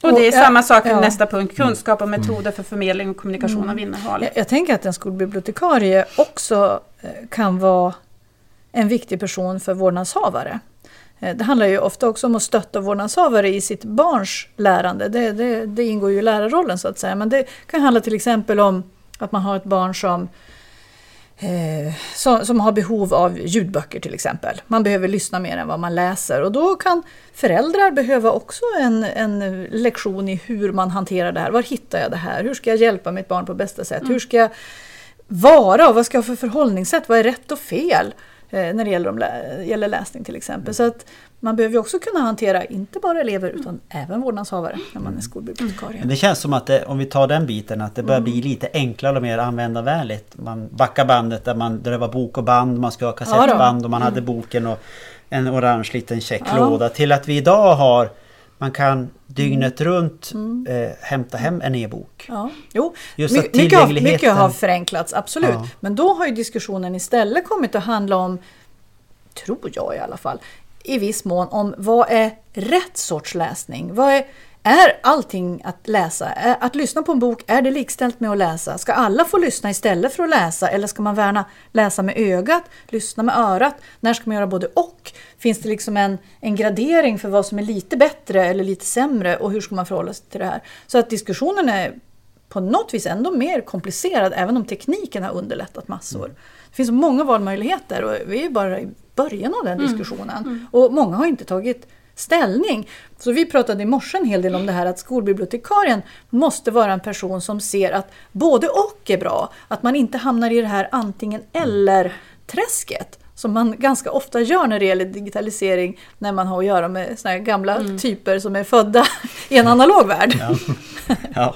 Och det är samma sak ja. nästa punkt, kunskap och metoder för förmedling och kommunikation av innehåll. Jag, jag tänker att en skolbibliotekarie också eh, kan vara en viktig person för vårdnadshavare. Eh, Det handlar ju ofta också om att stötta vårdnadshavare i sitt barns lärande. Det, det, det ingår ju i lärarrollen så att säga. Men det kan handla till exempel om att man har ett barn som Eh, som, som har behov av ljudböcker till exempel. Man behöver lyssna mer än vad man läser och då kan föräldrar behöva också en, en lektion i hur man hanterar det här. Var hittar jag det här? Hur ska jag hjälpa mitt barn på bästa sätt? Hur ska jag vara och vad ska jag ha för förhållningssätt? Vad är rätt och fel? Eh, när det gäller, om gäller läsning till exempel. Så att man behöver ju också kunna hantera inte bara elever utan även vårdnadshavare när man är skolbibliotekarie. Men det känns som att det, om vi tar den biten att det börjar bli lite enklare och mer användarvänligt. Man backar bandet där, man, där det var bok och band, man ska ha kassettband och man hade boken och en orange liten check Ja. Till att vi idag har man kan dygnet runt eh, hämta hem en e-bok. Ja, jo. Just mycket, tillgängligheten- mycket har förenklats, absolut. Ja. Men då har ju diskussionen istället kommit att handla om, tror jag i alla fall, i viss mån om vad är rätt sorts läsning? Vad är, är allting att läsa? Att lyssna på en bok, är det likställt med att läsa? Ska alla få lyssna istället för att läsa? Eller ska man värna läsa med ögat, lyssna med örat? När ska man göra både och? Finns det liksom en, en gradering för vad som är lite bättre eller lite sämre? Och hur ska man förhålla sig till det här? Så att diskussionen är på något vis ändå mer komplicerad även om tekniken har underlättat massor. Det finns många valmöjligheter och vi är bara i början av den diskussionen. Och många har inte tagit ställning. Så vi pratade i morse en hel del om det här att skolbibliotekarien måste vara en person som ser att både och är bra. Att man inte hamnar i det här antingen eller träsket. som man ganska ofta gör när det gäller digitalisering när man har att göra med såna här gamla Mm. typer som är födda i en analog värld. Ja. Ja.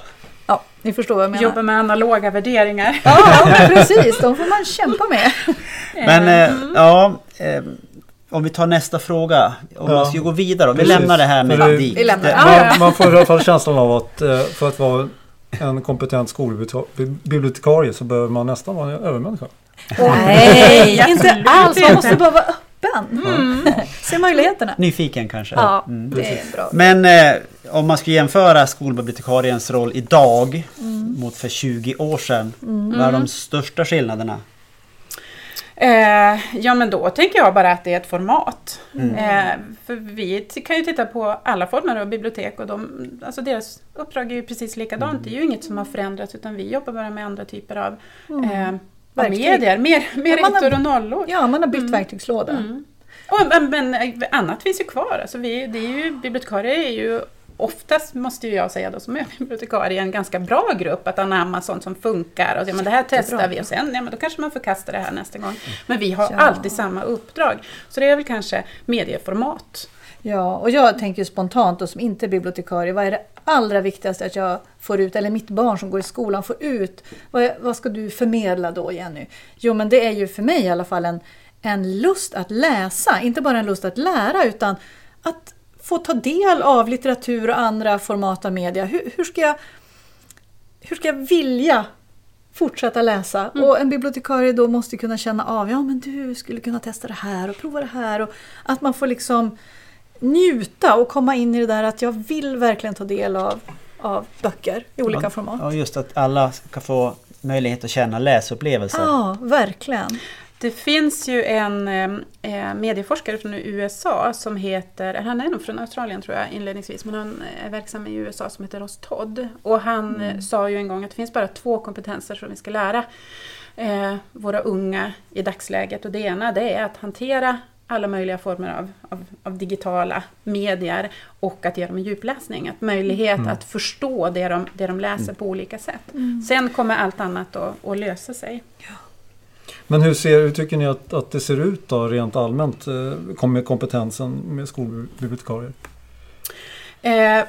Ni förstår vad jag menar. Jobba med analoga värderingar. Ja, precis. De får man kämpa med. Men eh, ja, eh, om vi tar nästa fråga. Om Ja. man ska gå vidare. Om vi Precis. lämnar det här med det. Man, man får i alla fall känslan av att eh, för att vara en kompetent skolbibliotekarie så behöver man nästan vara en övermänniska. Nej, inte alls. Man måste bara vara öppen. Se möjligheterna. Nyfiken kanske? Ja, Mm. det är bra. Men eh, om man ska jämföra skolbibliotekariens roll idag mot för 20 år sedan. Vad är de största skillnaderna? Eh, ja men då tänker jag bara att det är ett format. Eh, för vi kan ju titta på alla former av bibliotek och de, alltså deras uppdrag är ju precis likadant. Det är ju inget som har förändrats utan vi jobbar bara med andra typer av, eh, Verktyg. medier. Mer, mer Ja, ettor och nollor. Ja, man har bytt verktygslåda. Mm. Och, men, eh, annat finns ju kvar. Alltså vi, det är ju, bibliotekarier är ju oftast, måste jag säga då som är bibliotekarie, en ganska bra grupp att anamma sånt som funkar. Och, ja, men det här testar vi och sen ja, men då kanske man förkastar det här nästa gång. Men vi har Ja. alltid samma uppdrag. Så det är väl kanske medieformat. Ja, och jag tänker spontant då som inte är bibliotekarie, vad är det allra viktigaste att jag får ut, eller mitt barn som går i skolan får ut? Vad, vad ska du förmedla då Jenny? Jo men det är ju för mig i alla fall en, en lust att läsa, inte bara en lust att lära utan att få ta del av litteratur och andra format av media. Hur, hur, ska, jag, hur ska jag vilja fortsätta läsa? Och en bibliotekarie då måste kunna känna av, ja men du skulle kunna testa det här och prova det här. Och att man får liksom njuta och komma in i det där att jag vill verkligen ta del av, av böcker i olika Ja, format. Ja, just att alla ska få möjlighet att känna läsupplevelser. Ja, verkligen. Det finns ju en eh, medieforskare från USA som heter, han är nog från Australien tror jag inledningsvis, men han är verksam i USA som heter Ross Todd. Och han eh, sa ju en gång att det finns bara två kompetenser som vi ska lära eh, våra unga i dagsläget. Och det ena det är att hantera alla möjliga former av, av, av digitala medier och att ge dem en djupläsning. Att möjlighet att förstå det de, det de läser på olika sätt. Sen kommer allt annat att, att lösa sig. Men hur, ser, hur tycker ni att, att det ser ut då rent allmänt eh, med kompetensen med skolbibliotekarier? Eh,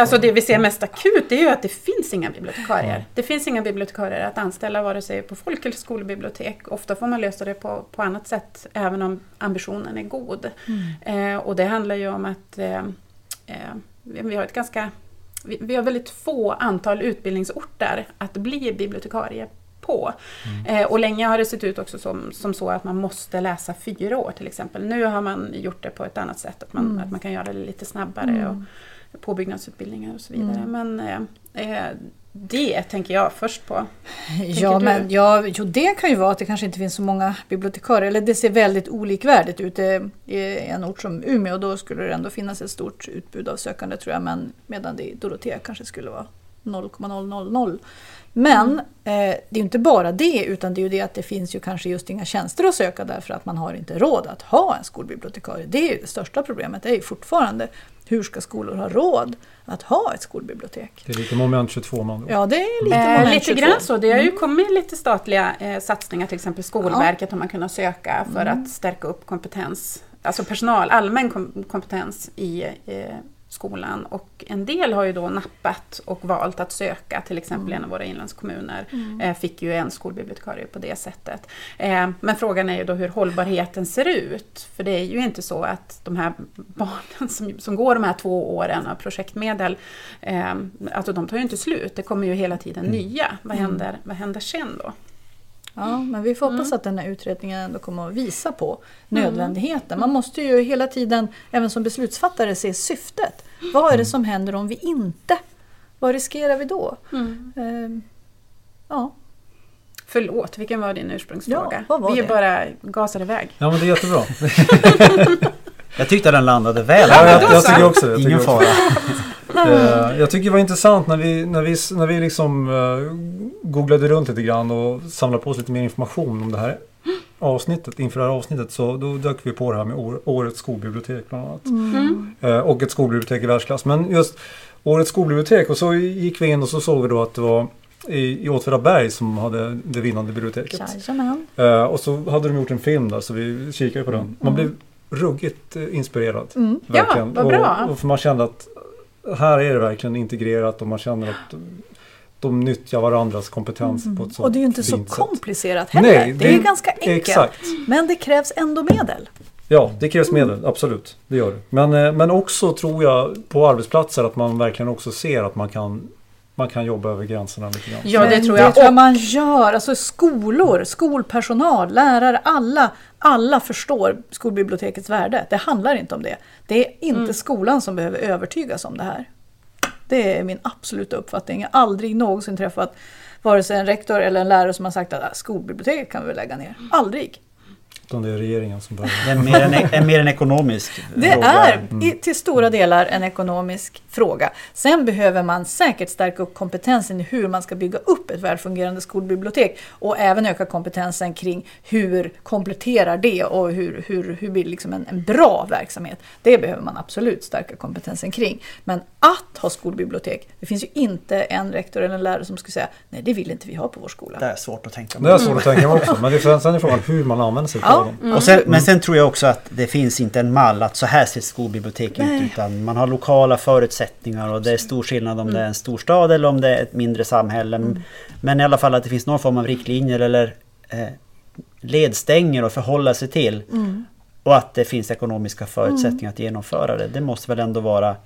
alltså det vi ser mest akut är ju att det finns inga bibliotekarier. Det finns inga bibliotekarier att anställa vare sig på folk eller skolbibliotek. Ofta får man lösa det på, på annat sätt även om ambitionen är god. Eh, och det handlar ju om att eh, eh, vi har ett ganska vi, vi har väldigt få antal utbildningsorter att bli bibliotekarie på. Eh, och länge har det sett ut också som, som så att man måste läsa fyra år till exempel. Nu har man gjort det på ett annat sätt, att man, att man kan göra det lite snabbare och påbyggnadsutbildningar och så vidare. Men eh, eh, det tänker jag först på. Ja, du? men ja, jo, det kan ju vara att det kanske inte finns så många bibliotekarier. Eller det ser väldigt olikvärdigt ut. Är en ort som Umeå, då skulle det ändå finnas ett stort utbud av sökande tror jag. Men medan det i Dorotea kanske skulle vara 0,000. Men eh, det är ju inte bara det, utan det är ju det att det finns ju kanske just inga tjänster att söka därför att man har inte råd att ha en skolbibliotekarie. Det är det största problemet, det är ju fortfarande hur ska skolor ha råd att ha ett skolbibliotek? Det är lite moment 22 man. Ja, det är lite Eh, moment lite 22. grann så. Det har ju kommit lite statliga eh, satsningar, till exempel Skolverket har man kunnat söka för att stärka upp kompetens, alltså personal, allmän kom kompetens i eh, skolan. Och en del har ju då nappat och valt att söka, till exempel en av våra inlandskommuner eh, fick ju en skolbibliotekarie på det sättet. Eh, men frågan är ju då hur hållbarheten ser ut. För det är ju inte så att de här barnen som, som går de här två åren av projektmedel, eh, alltså de tar ju inte slut. Det kommer ju hela tiden nya. Vad händer, vad händer sen då? Ja, men vi får hoppas att den här utredningen ändå kommer att visa på nödvändigheten. Man måste ju hela tiden, även som beslutsfattare, se syftet. Vad är det som händer om vi inte? Vad riskerar vi då? Ehm, ja, Förlåt, vilken var din ursprungsfråga? Ja, vad var Vi är det? bara gasar iväg. Ja men det är jättebra. Jag tyckte den landade väl. Ja, jag, jag så. tycker också det. Jag Ingen fara. Eh, jag tycker det var intressant när vi, när vi, när vi liksom eh, googlade runt lite grann och samlade på oss lite mer information om det här avsnittet. Inför det här avsnittet så då dök vi på det här med år, årets skolbibliotek bland annat. Mm. Eh, och ett skolbibliotek i världsklass. Men just årets skolbibliotek och så gick vi in och så såg vi då att det var i, i Åtvidaberg som hade det vinnande biblioteket. Eh, och så hade de gjort en film där så vi kikade på den. Man Mm. blev ruggigt eh, inspirerad. Mm. Verkligen. Ja, vad bra. Och, och för man kände att här är det verkligen integrerat och man känner att de nyttjar varandras kompetens på ett sånt Mm. Och det är ju inte så sätt. komplicerat heller. Nej, det är ju ganska enkelt. Exakt. Men det krävs ändå medel. Ja, det krävs medel, absolut. Det gör det. Men, eh, men också tror jag på arbetsplatser att man verkligen också ser att man kan, man kan jobba över gränserna lite grann. Ja, det tror jag. Det tror jag man gör. Alltså skolor, skolpersonal, lärare, alla, alla förstår skolbibliotekets värde. Det handlar inte om det. Det är inte Mm. skolan som behöver övertygas om det här. Det är min absoluta uppfattning. Jag har aldrig någonsin träffat vare sig en rektor eller en lärare som har sagt att "Ah, skolbiblioteket kan vi lägga ner. Aldrig. Utan det är regeringen som behöver. Det är mer en, en, mer en ekonomisk Det fråga. är i, till stora delar en ekonomisk fråga. Sen behöver man säkert stärka upp kompetensen i hur man ska bygga upp ett välfungerande skolbibliotek och även öka kompetensen kring hur kompletterar det och hur, hur, hur blir liksom en, en bra verksamhet. Det behöver man absolut stärka kompetensen kring. Men att ha skolbibliotek, det finns ju inte en rektor eller en lärare som skulle säga nej det vill inte vi ha på vår skola. Det är svårt att tänka Det är svårt att tänka mig också. Men det är, sen är frågan hur man använder sig Ja. av dem. Och sen, Men sen tror jag också att det finns inte en mall att så här ser skolbibliotek Nej. ut utan man har lokala förutsättningar och det är stor skillnad om det är en storstad eller om det är ett mindre samhälle. Men i alla fall att det finns någon form av riktlinjer eller eh, ledstänger att förhålla sig till. Och att det finns ekonomiska förutsättningar att genomföra det. Det måste väl ändå vara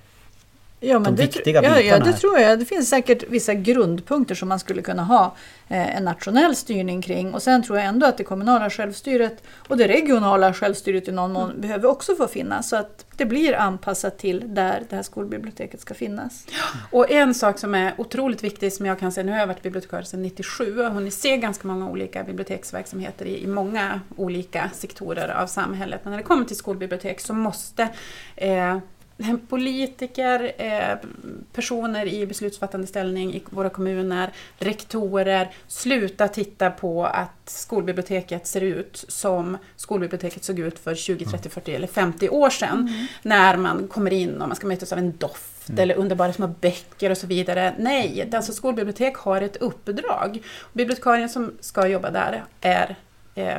Ja, men de det, viktiga tr- ja, ja, bitarna det här. tror jag. Det finns säkert vissa grundpunkter som man skulle kunna ha eh, en nationell styrning kring. Och sen tror jag ändå att det kommunala självstyret och det regionala självstyret i någon mån behöver också få finnas. Så att det blir anpassat till där det här skolbiblioteket ska finnas. Och en sak som är otroligt viktig som jag kan se, nu har jag varit bibliotekarie sedan 97 och hunnit se ganska många olika biblioteksverksamheter i, i många olika sektorer av samhället. Men när det kommer till skolbibliotek så måste eh, politiker, eh, personer i beslutsfattande ställning i våra kommuner, rektorer, sluta titta på att skolbiblioteket ser ut som skolbiblioteket såg ut för 20, 30, 40 eller 50 år sedan. När man kommer in och man ska mötas av en doft eller underbara små böcker och så vidare. Nej, alltså skolbibliotek har ett uppdrag. Bibliotekarien som ska jobba där är eh,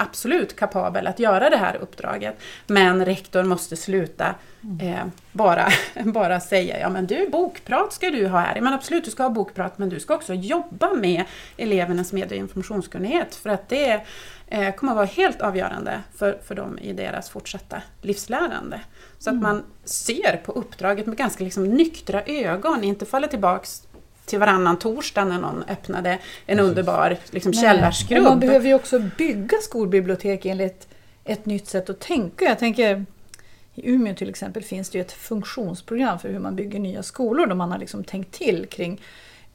absolut kapabel att göra det här uppdraget. Men rektorn måste sluta eh, bara, bara säga ja men du bokprat ska du ha här. Men absolut du ska ha bokprat men du ska också jobba med elevernas medie och informationskunnighet för att det eh, kommer att vara helt avgörande för, för dem i deras fortsatta livslärande. Så att man ser på uppdraget med ganska liksom nyktra ögon, inte faller tillbaks till varannan torsdag när någon öppnade en underbar liksom, källarskrubb. man behöver ju också bygga skolbibliotek enligt ett nytt sätt att tänka. Jag tänker i Umeå till exempel finns det ju ett funktionsprogram för hur man bygger nya skolor där man har liksom tänkt till kring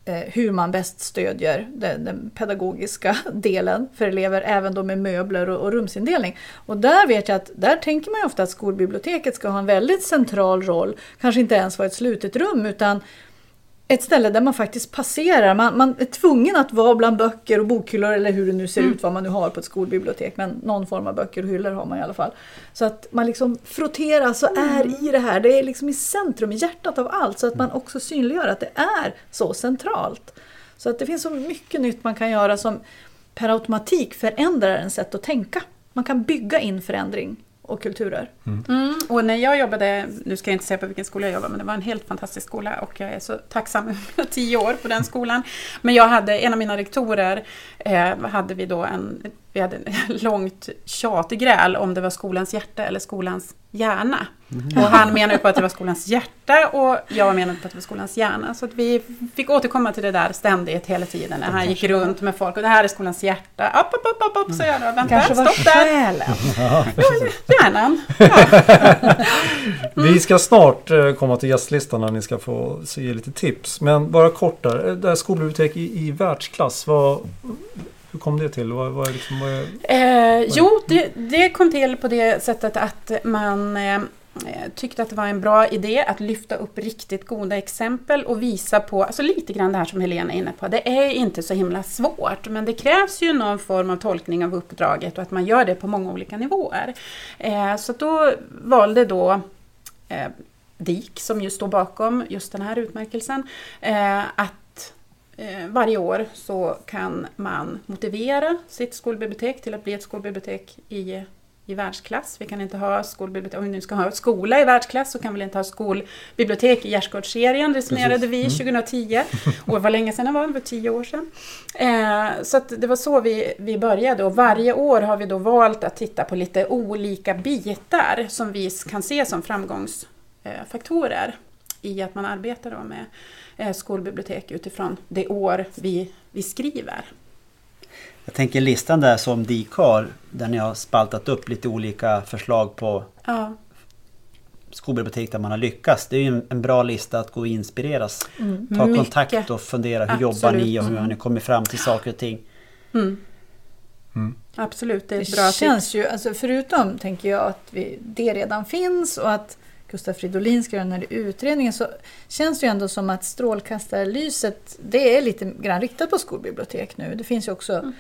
eh, hur man bäst stödjer den, den pedagogiska delen för elever, även då med möbler och, och rumsindelning. Och där vet jag att där tänker man ju ofta att skolbiblioteket ska ha en väldigt central roll, kanske inte ens vara ett slutet rum utan ett ställe där man faktiskt passerar. Man, man är tvungen att vara bland böcker och bokhyllor eller hur det nu ser ut, vad man nu har på ett skolbibliotek. Men någon form av böcker och hyllor har man i alla fall. Så att man liksom frotteras och är i det här. Det är liksom i centrum, i hjärtat av allt. Så att man också synliggör att det är så centralt. Så att det finns så mycket nytt man kan göra som per automatik förändrar en sätt att tänka. Man kan bygga in förändring och kulturer. Mm, och när jag jobbade, nu ska jag inte säga på vilken skola jag jobbade, men det var en helt fantastisk skola och jag är så tacksam över mina tio år på den skolan. Men jag hade, en av mina rektorer, eh, hade vi då en, vi hade en långt tjatgräl om det var skolans hjärta eller skolans hjärna. Och han menade på att det var skolans hjärta och jag menade på att det var skolans hjärna. Så att vi fick återkomma till det där ständigt hela tiden när han gick runt med folk och det här är skolans hjärta. Upp, upp, upp, upp, upp, så jag då. Vänta, Kanske var stopp där. själen. Hjärnan. Vi ska snart eh, komma till gästlistan när ni ska få se lite tips. Men bara kort där. Eh, Det här skolbibliotek i, i världsklass. Vad, hur kom det till? Vad, vad liksom, vad Eh, jo, det, det kom till på det sättet att man eh, tyckte att det var en bra idé att lyfta upp riktigt goda exempel och visa på, alltså lite grann det här som Helena är inne på, det är inte så himla svårt men det krävs ju någon form av tolkning av uppdraget och att man gör det på många olika nivåer. Eh, så då valde då eh, DIK, som ju står bakom just den här utmärkelsen, eh, att eh, varje år så kan man motivera sitt skolbibliotek till att bli ett skolbibliotek i i världsklass. Vi kan inte ha skolbibliotek, om vi nu ska ha skola i världsklass så kan vi inte ha skolbibliotek i Gärdsgårdsserien, resonerade vi 2010. Mm. Och var länge sedan det var, det var tio år sedan. Eh, så det var så vi, vi började och varje år har vi då valt att titta på lite olika bitar som vi kan se som framgångsfaktorer i att man arbetar då med eh, skolbibliotek utifrån det år vi, vi skriver. Jag tänker listan där som DIK har, där ni har spaltat upp lite olika förslag på ja. skolbibliotek där man har lyckats. Det är ju en, bra lista att gå och inspireras. Mm. Ta Mycket. kontakt och fundera, hur Absolut. jobbar ni och hur har ni kommit fram till saker och ting? Mm. Mm. Absolut, det är ett det bra känns tips. Ju, alltså förutom tänker jag att vi, det redan finns och att Gustav Fridolin ska göra den här utredningen så känns det ju ändå som att strålkastarlyset det är lite grann riktat på skolbibliotek nu. Det finns ju också mm.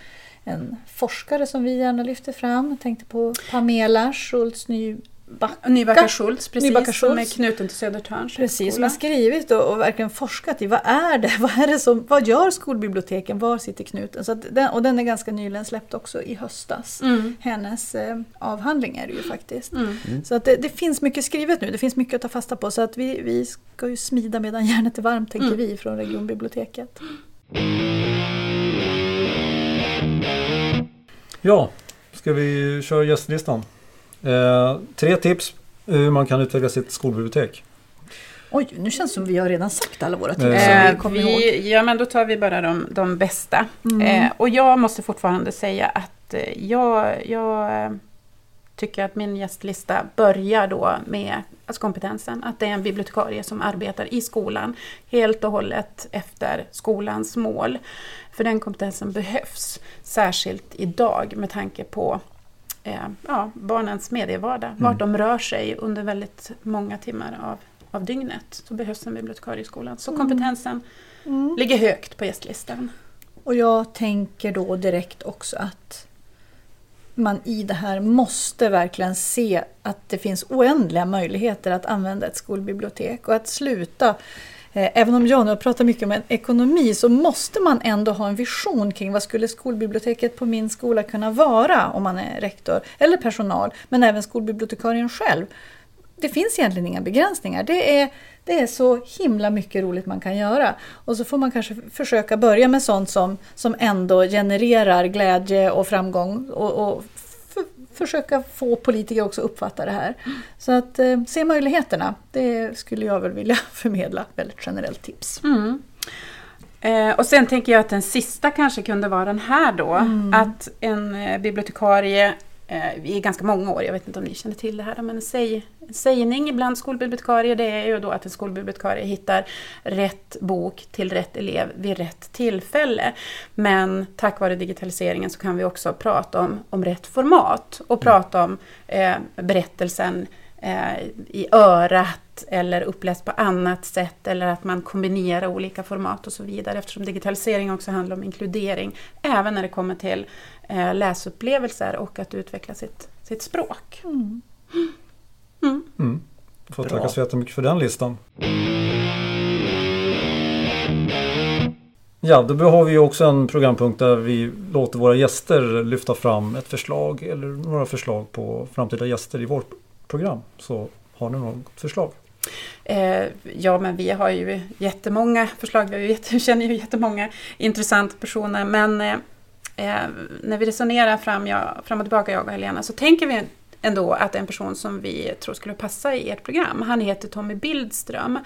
en forskare som vi gärna lyfter fram. Jag tänkte på Pamela Schultz Ny Backa. Nybacka Schultz, precis, Nybacka Schultz. som är knuten till Södertörns Precis, som har skrivit och, och, verkligen forskat i vad är det, vad är det som, vad gör skolbiblioteken, var sitter knuten? Så den, och den är ganska nyligen släppt också i höstas. Mm. Hennes eh, avhandling är det ju faktiskt. Mm. Mm. Så att det, det, finns mycket skrivet nu, det finns mycket att ta fasta på så att vi, vi ska ju smida medan järnet är varmt tänker mm. vi från regionbiblioteket. Ja, ska vi köra gästlistan? Eh, tre tips hur man kan utveckla sitt skolbibliotek. Oj, nu känns det som vi har redan sagt alla våra tips. Eh, vi, ja, men då tar vi bara de, de bästa. Mm. Eh, och jag måste fortfarande säga att eh, jag, jag eh, tycker att min gästlista börjar då med alltså kompetensen. Att det är en bibliotekarie som arbetar i skolan helt och hållet efter skolans mål. För den kompetensen behövs, särskilt idag med tanke på eh, ja, barnens medievardag, mm. vart de rör sig under väldigt många timmar av, av dygnet. Så behövs en bibliotekarie i skolan. Så mm. kompetensen mm. ligger högt på gästlistan. Och jag tänker då direkt också att man i det här måste verkligen se att det finns oändliga möjligheter att använda ett skolbibliotek och att sluta Eh, även om jag nu pratar mycket om ekonomi så måste man ändå ha en vision kring vad skulle skolbiblioteket på min skola kunna vara om man är rektor eller personal, men även skolbibliotekarien själv. Det finns egentligen inga begränsningar. Det är, det är så himla mycket roligt man kan göra. Och så får man kanske försöka börja med sånt som, som ändå genererar glädje och framgång och, och försöka få politiker också uppfatta det här. Så att eh, se möjligheterna, det skulle jag väl vilja förmedla. Väldigt generellt tips. Mm. Eh, och sen tänker jag att den sista kanske kunde vara den här då. Mm. Att en eh, bibliotekarie i ganska många år, jag vet inte om ni känner till det här, men säg, sägning bland skolbibliotekarier det är ju då att en skolbibliotekarie hittar rätt bok till rätt elev vid rätt tillfälle. Men tack vare digitaliseringen så kan vi också prata om, om rätt format och prata om eh, berättelsen eh, i örat eller uppläst på annat sätt eller att man kombinerar olika format och så vidare eftersom digitalisering också handlar om inkludering även när det kommer till eh, läsupplevelser och att utveckla sitt, sitt språk. Mm. Mm. Mm. Får tacka så jättemycket för den listan. Ja, då har vi också en programpunkt där vi låter våra gäster lyfta fram ett förslag eller några förslag på framtida gäster i vårt program. Så har ni något förslag? Eh, ja, men vi har ju jättemånga förslag. Vi känner ju jättemånga intressanta personer. Men eh, när vi resonerar fram, jag, fram och tillbaka, jag och Helena, så tänker vi ändå att en person som vi tror skulle passa i ert program. Han heter Tommy Bildström.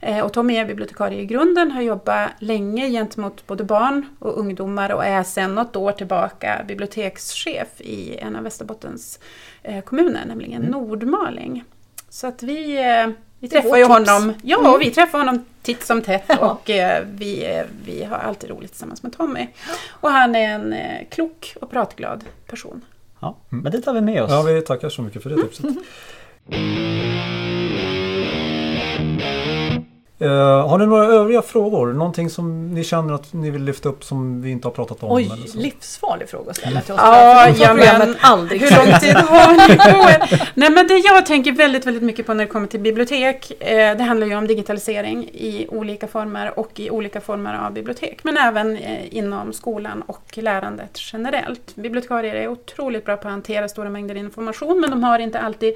Eh, och Tommy är bibliotekarie i grunden, har jobbat länge gentemot både barn och ungdomar och är sedan något år tillbaka bibliotekschef i en av Västerbottens eh, kommuner, nämligen mm. Nordmaling. Så att vi eh, vi träffar ju honom, ja, mm. vi träffar honom titt som tätt och eh, vi, vi har alltid roligt tillsammans med Tommy. Och han är en eh, klok och pratglad person. Ja, men det tar vi med oss. Ja, vi tackar så mycket för det tipset. Uh, har ni några övriga frågor? Någonting som ni känner att ni vill lyfta upp som vi inte har pratat om? Oj, livsfarlig fråga att ställa till oss. Ja, ja men aldrig. Hur lång tid har ni på er? Nej, men det jag tänker väldigt, väldigt mycket på när det kommer till bibliotek, eh, det handlar ju om digitalisering i olika former och i olika former av bibliotek, men även eh, inom skolan och lärandet generellt. Bibliotekarier är otroligt bra på att hantera stora mängder information, men de har inte alltid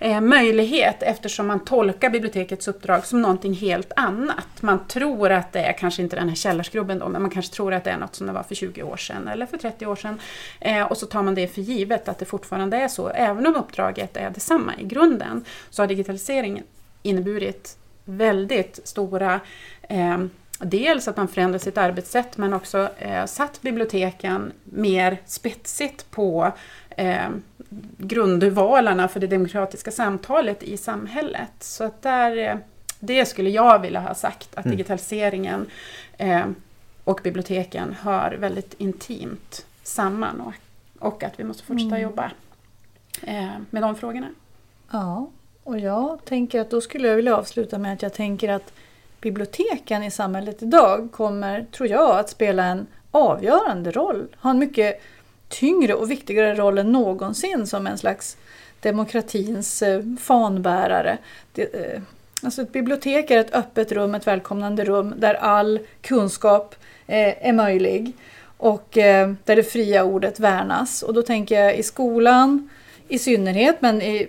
eh, möjlighet eftersom man tolkar bibliotekets uppdrag som någonting helt helt annat. Man tror att det är kanske inte den här källarskrubben då, men man kanske tror att det är något som det var för 20 år sedan eller för 30 år sedan. Eh, och så tar man det för givet att det fortfarande är så. Även om uppdraget är detsamma i grunden så har digitaliseringen inneburit väldigt stora eh, Dels att man förändrar sitt arbetssätt men också eh, satt biblioteken mer spetsigt på eh, grundvalarna för det demokratiska samtalet i samhället. Så att där eh, det skulle jag vilja ha sagt, att mm. digitaliseringen eh, och biblioteken hör väldigt intimt samman och, och att vi måste fortsätta mm. jobba eh, med de frågorna. Ja, och jag tänker att då skulle jag vilja avsluta med att jag tänker att biblioteken i samhället idag kommer, tror jag, att spela en avgörande roll. Ha en mycket tyngre och viktigare roll än någonsin som en slags demokratins eh, fanbärare. Alltså ett bibliotek är ett öppet rum, ett välkomnande rum där all kunskap eh, är möjlig och eh, där det fria ordet värnas. Och då tänker jag i skolan i synnerhet, men i,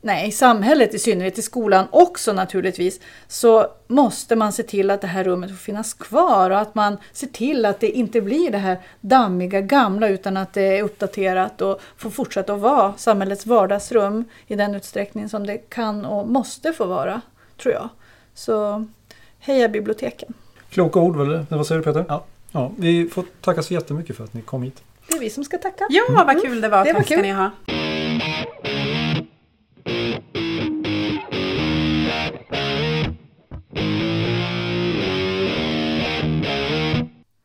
nej, i samhället i synnerhet, i skolan också naturligtvis, så måste man se till att det här rummet får finnas kvar och att man ser till att det inte blir det här dammiga gamla utan att det är uppdaterat och får fortsätta att vara samhällets vardagsrum i den utsträckning som det kan och måste få vara tror jag. Så heja biblioteken! Kloka ord väl? Vad säger du Peter? Ja. ja. Vi får tacka så jättemycket för att ni kom hit. Det är vi som ska tacka. Ja, vad mm. kul det var. Det Tack var ska ni ha.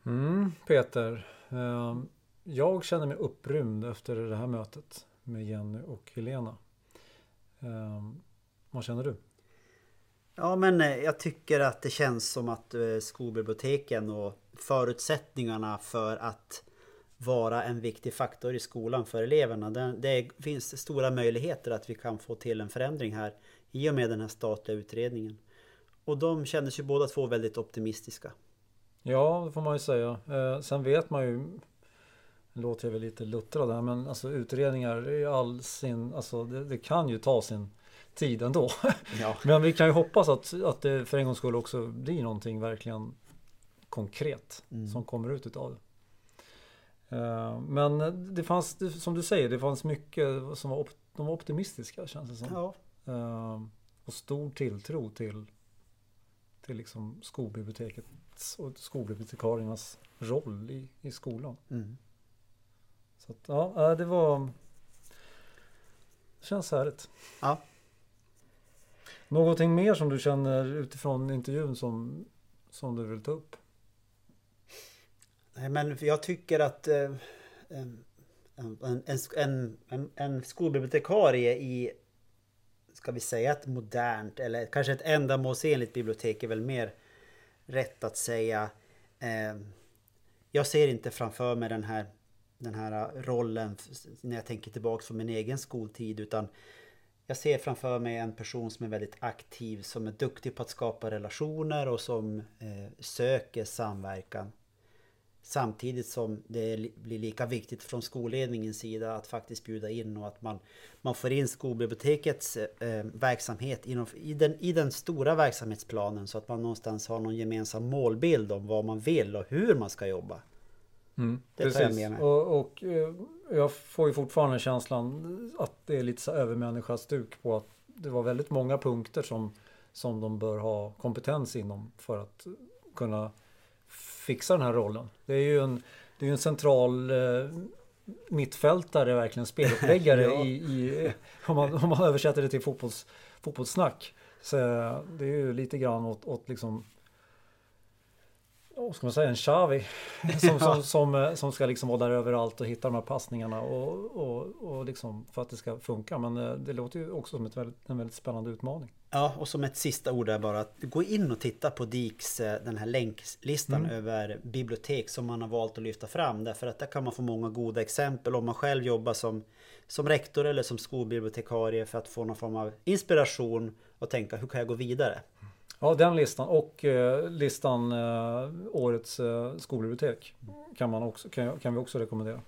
Mm, Peter, ehm, jag känner mig upprymd efter det här mötet med Jenny och Helena. Ehm, vad känner du? Ja men eh, jag tycker att det känns som att eh, skolbiblioteken och förutsättningarna för att vara en viktig faktor i skolan för eleverna. Det, det finns stora möjligheter att vi kan få till en förändring här i och med den här statliga utredningen. Och de kändes ju båda två väldigt optimistiska. Ja, det får man ju säga. Eh, sen vet man ju nu låter jag väl lite luttrad här men alltså utredningar i all sin, alltså det, det kan ju ta sin tid ändå. Ja. Men vi kan ju hoppas att, att det för en gångs skull också blir någonting verkligen konkret mm. som kommer ut utav det. Eh, men det fanns, som du säger, det fanns mycket som var, de var optimistiska känns det som. Ja. Eh, och stor tilltro till, till liksom skolbibliotekets och skolbibliotekariernas roll i, i skolan. Mm. Så att, ja, det var... Det känns härligt. Ja. Någonting mer som du känner utifrån intervjun som, som du vill ta upp? Nej men jag tycker att eh, en, en, en, en skolbibliotekarie i ska vi säga ett modernt eller kanske ett ändamålsenligt bibliotek är väl mer rätt att säga. Eh, jag ser inte framför mig den här, den här eh, rollen när jag tänker tillbaka på min egen skoltid utan jag ser framför mig en person som är väldigt aktiv, som är duktig på att skapa relationer och som eh, söker samverkan. Samtidigt som det blir lika viktigt från skolledningens sida att faktiskt bjuda in och att man, man får in skolbibliotekets eh, verksamhet inom, i, den, i den stora verksamhetsplanen så att man någonstans har någon gemensam målbild om vad man vill och hur man ska jobba. Mm, det precis. tar jag med mig. Och, och, eh, jag får ju fortfarande känslan att det är lite så övermänniskastuk på att det var väldigt många punkter som, som de bör ha kompetens inom för att kunna fixa den här rollen. Det är ju en, det är en central eh, mittfältare, verkligen speluppläggare ja. i, i, om, man, om man översätter det till fotbolls, fotbollssnack. Så det är ju lite grann åt, åt liksom vad ska man säga, en Xavi som, som, som, eh, som ska liksom vara där överallt och hitta de här passningarna och, och, och liksom för att det ska funka. Men eh, det låter ju också som ett väldigt, en väldigt spännande utmaning. Ja, och som ett sista ord där bara att gå in och titta på DIKs eh, den här länklistan mm. över bibliotek som man har valt att lyfta fram. Därför att där kan man få många goda exempel om man själv jobbar som, som rektor eller som skolbibliotekarie för att få någon form av inspiration och tänka hur kan jag gå vidare? Ja, den listan och eh, listan eh, Årets eh, skolbibliotek kan, man också, kan, kan vi också rekommendera.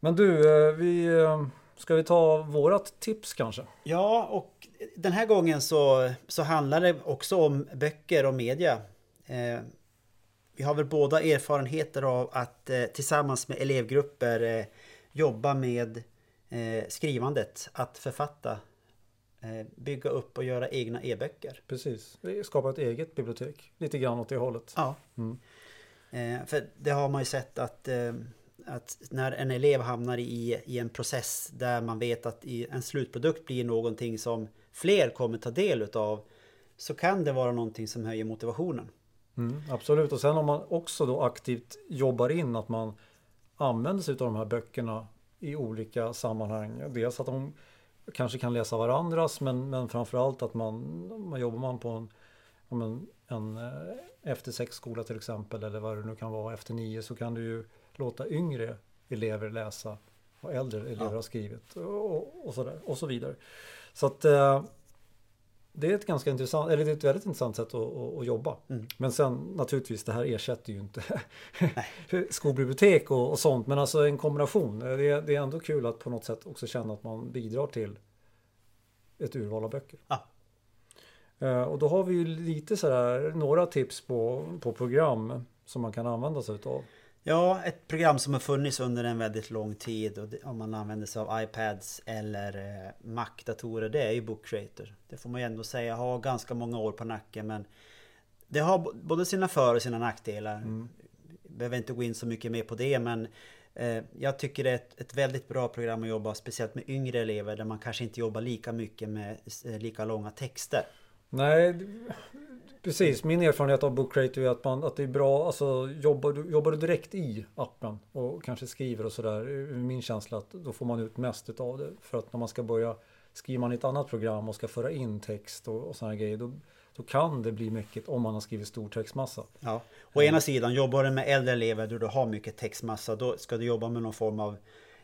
Men du, eh, vi, eh, ska vi ta vårat tips kanske? Ja, och den här gången så, så handlar det också om böcker och media. Eh, vi har väl båda erfarenheter av att tillsammans med elevgrupper jobba med skrivandet, att författa bygga upp och göra egna e-böcker. Precis, skapa ett eget bibliotek. Lite grann åt det hållet. Ja. Mm. Eh, för det har man ju sett att, eh, att när en elev hamnar i, i en process där man vet att en slutprodukt blir någonting som fler kommer ta del utav så kan det vara någonting som höjer motivationen. Mm, absolut, och sen om man också då aktivt jobbar in att man använder sig av de här böckerna i olika sammanhang. Dels att de kanske kan läsa varandras men, men framförallt att man, man jobbar man på en, en, en eh, efter sex skola till exempel eller vad det nu kan vara efter nio så kan du ju låta yngre elever läsa vad äldre elever ja. har skrivit och, och, sådär, och så vidare. Så att eh, det är ett ganska intressant, eller det är ett väldigt intressant sätt att, att, att jobba. Mm. Men sen naturligtvis, det här ersätter ju inte skolbibliotek och, och, sånt. Men alltså en kombination. Det är, det är ändå kul att på något sätt också känna att man bidrar till ett urval av böcker. Ah. Och då har vi ju lite sådär, några tips på, på program som man kan använda sig utav. Ja, ett program som har funnits under en väldigt lång tid och det, om man använder sig av iPads eller eh, Mac-datorer det är ju Book Creator. Det får man ju ändå säga har ganska många år på nacken men det har både sina för och sina nackdelar. Mm. Behöver inte gå in så mycket mer på det men eh, jag tycker det är ett, ett, väldigt bra program att jobba speciellt med yngre elever där man kanske inte jobbar lika mycket med eh, lika långa texter. Nej, Precis, min erfarenhet av Book Creator är att, man, att det är bra, alltså jobbar du, jobbar du direkt i appen och kanske skriver och sådär, min känsla att då får man ut mest utav det. För att när man ska börja, skriva man i ett annat program och ska föra in text och, och sådana grejer, då, då kan det bli mycket om man har skrivit stor textmassa. Ja, å ena sidan, jobbar du med äldre elever där du har mycket textmassa, då ska du jobba med någon form av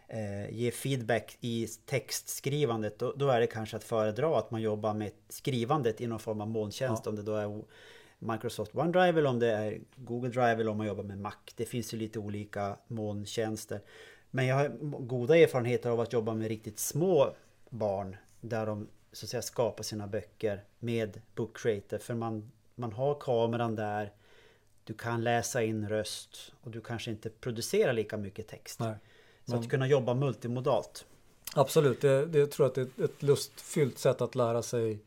eh, ge feedback i textskrivandet då, då, är det kanske att föredra att man jobbar med skrivandet i någon form av molntjänst ja. om det då är Microsoft OneDrive eller om det är Google Drive eller om man jobbar med Mac. Det finns ju lite olika molntjänster. Men jag har goda erfarenheter av att jobba med riktigt små barn där de så att säga skapar sina böcker med Book Creator för man, man har kameran där du kan läsa in röst och du kanske inte producerar lika mycket text. Nej. Så Men, att kunna jobba multimodalt. Absolut, det, det tror jag att det är ett lustfyllt sätt att lära sig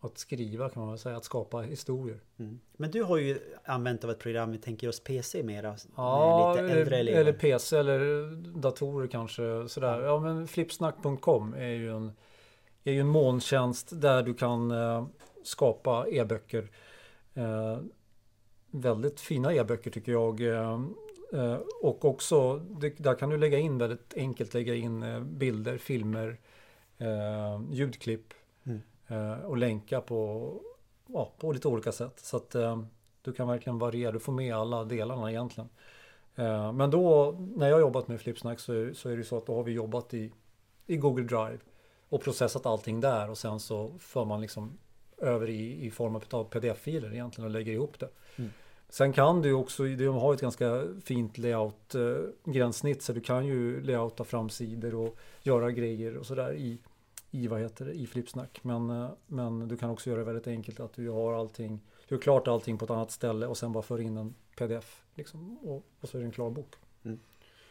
att skriva kan man väl säga, att skapa historier. Mm. Men du har ju använt av ett program, vi tänker oss PC mera. Ja, lite äldre elever. eller PC eller datorer kanske. Sådär. Ja, men flipsnack.com är ju en, är ju en molntjänst där du kan eh, skapa e-böcker. Eh, väldigt fina e-böcker tycker jag. Eh, och också, där kan du lägga in väldigt enkelt lägga in eh, bilder, filmer, eh, ljudklipp mm. och länka på, ja, på lite olika sätt. Så att du kan verkligen variera, du får med alla delarna egentligen. Men då, när jag jobbat med Flipsnack så är, så är det så att då har vi jobbat i, i Google Drive och processat allting där och sen så för man liksom över i, i form av pdf-filer egentligen och lägger ihop det. Sen kan du också, de har ett ganska fint layout eh, gränssnitt så du kan ju layouta framsidor och göra grejer och sådär i, i vad heter det, i Flipsnack. Men, eh, men du kan också göra det väldigt enkelt att du har allting, du har klart allting på ett annat ställe och sen bara för in en pdf liksom, och, och så är det en klar bok. Mm.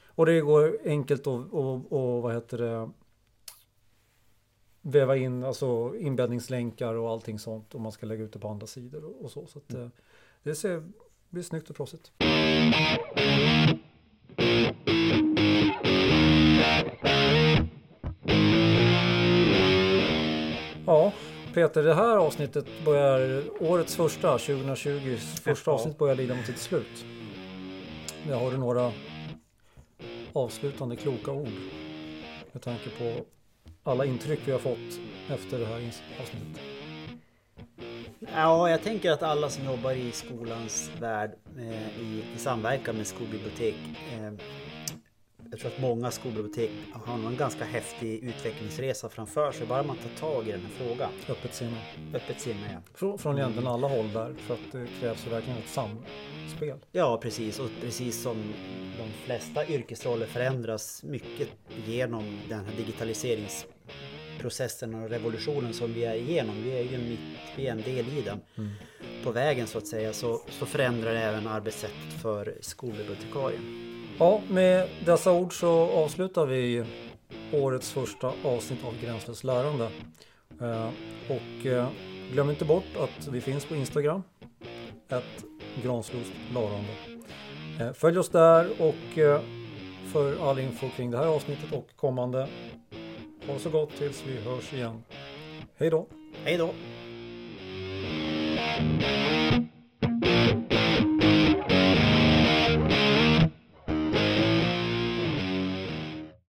Och det går enkelt att och, och, vad heter det väva in alltså inbäddningslänkar och allting sånt om man ska lägga ut det på andra sidor och, och så. så att, mm. Eh, det ser blir snyggt och proffsigt. Ja, Peter, det här avsnittet börjar, årets första, 2020, första avsnitt börjar lida mot sitt slut. Där har du några avslutande kloka ord med tanke på alla intryck vi har fått efter det här avsnittet. Ja, jag tänker att alla som jobbar i skolans värld eh, i, i samverkan med skolbibliotek. Eh, jag tror att många skolbibliotek har nog en ganska häftig utvecklingsresa framför sig. Bara man tar tag i den här frågan. Öppet sinne. Öppet sinne, ja. Från, från egentligen alla håll där för att det krävs verkligen ett samspel. Ja, precis. Och precis som de flesta yrkesroller förändras mycket genom den här digitaliseringsprocessen och revolutionen som vi är igenom. Vi är ju mitt, vi är en del i den. På vägen så att säga så, så förändrar det även arbetssättet för skolbibliotekarien. Ja, med dessa ord så avslutar vi årets första avsnitt av Gränslöst lärande. Eh, och eh, glöm inte bort att vi finns på Instagram. Ett Granslöst lärande. Eh, följ oss där och för all info kring det här avsnittet och kommande. Ha så gott tills vi hörs igen. Hej då! Hej då!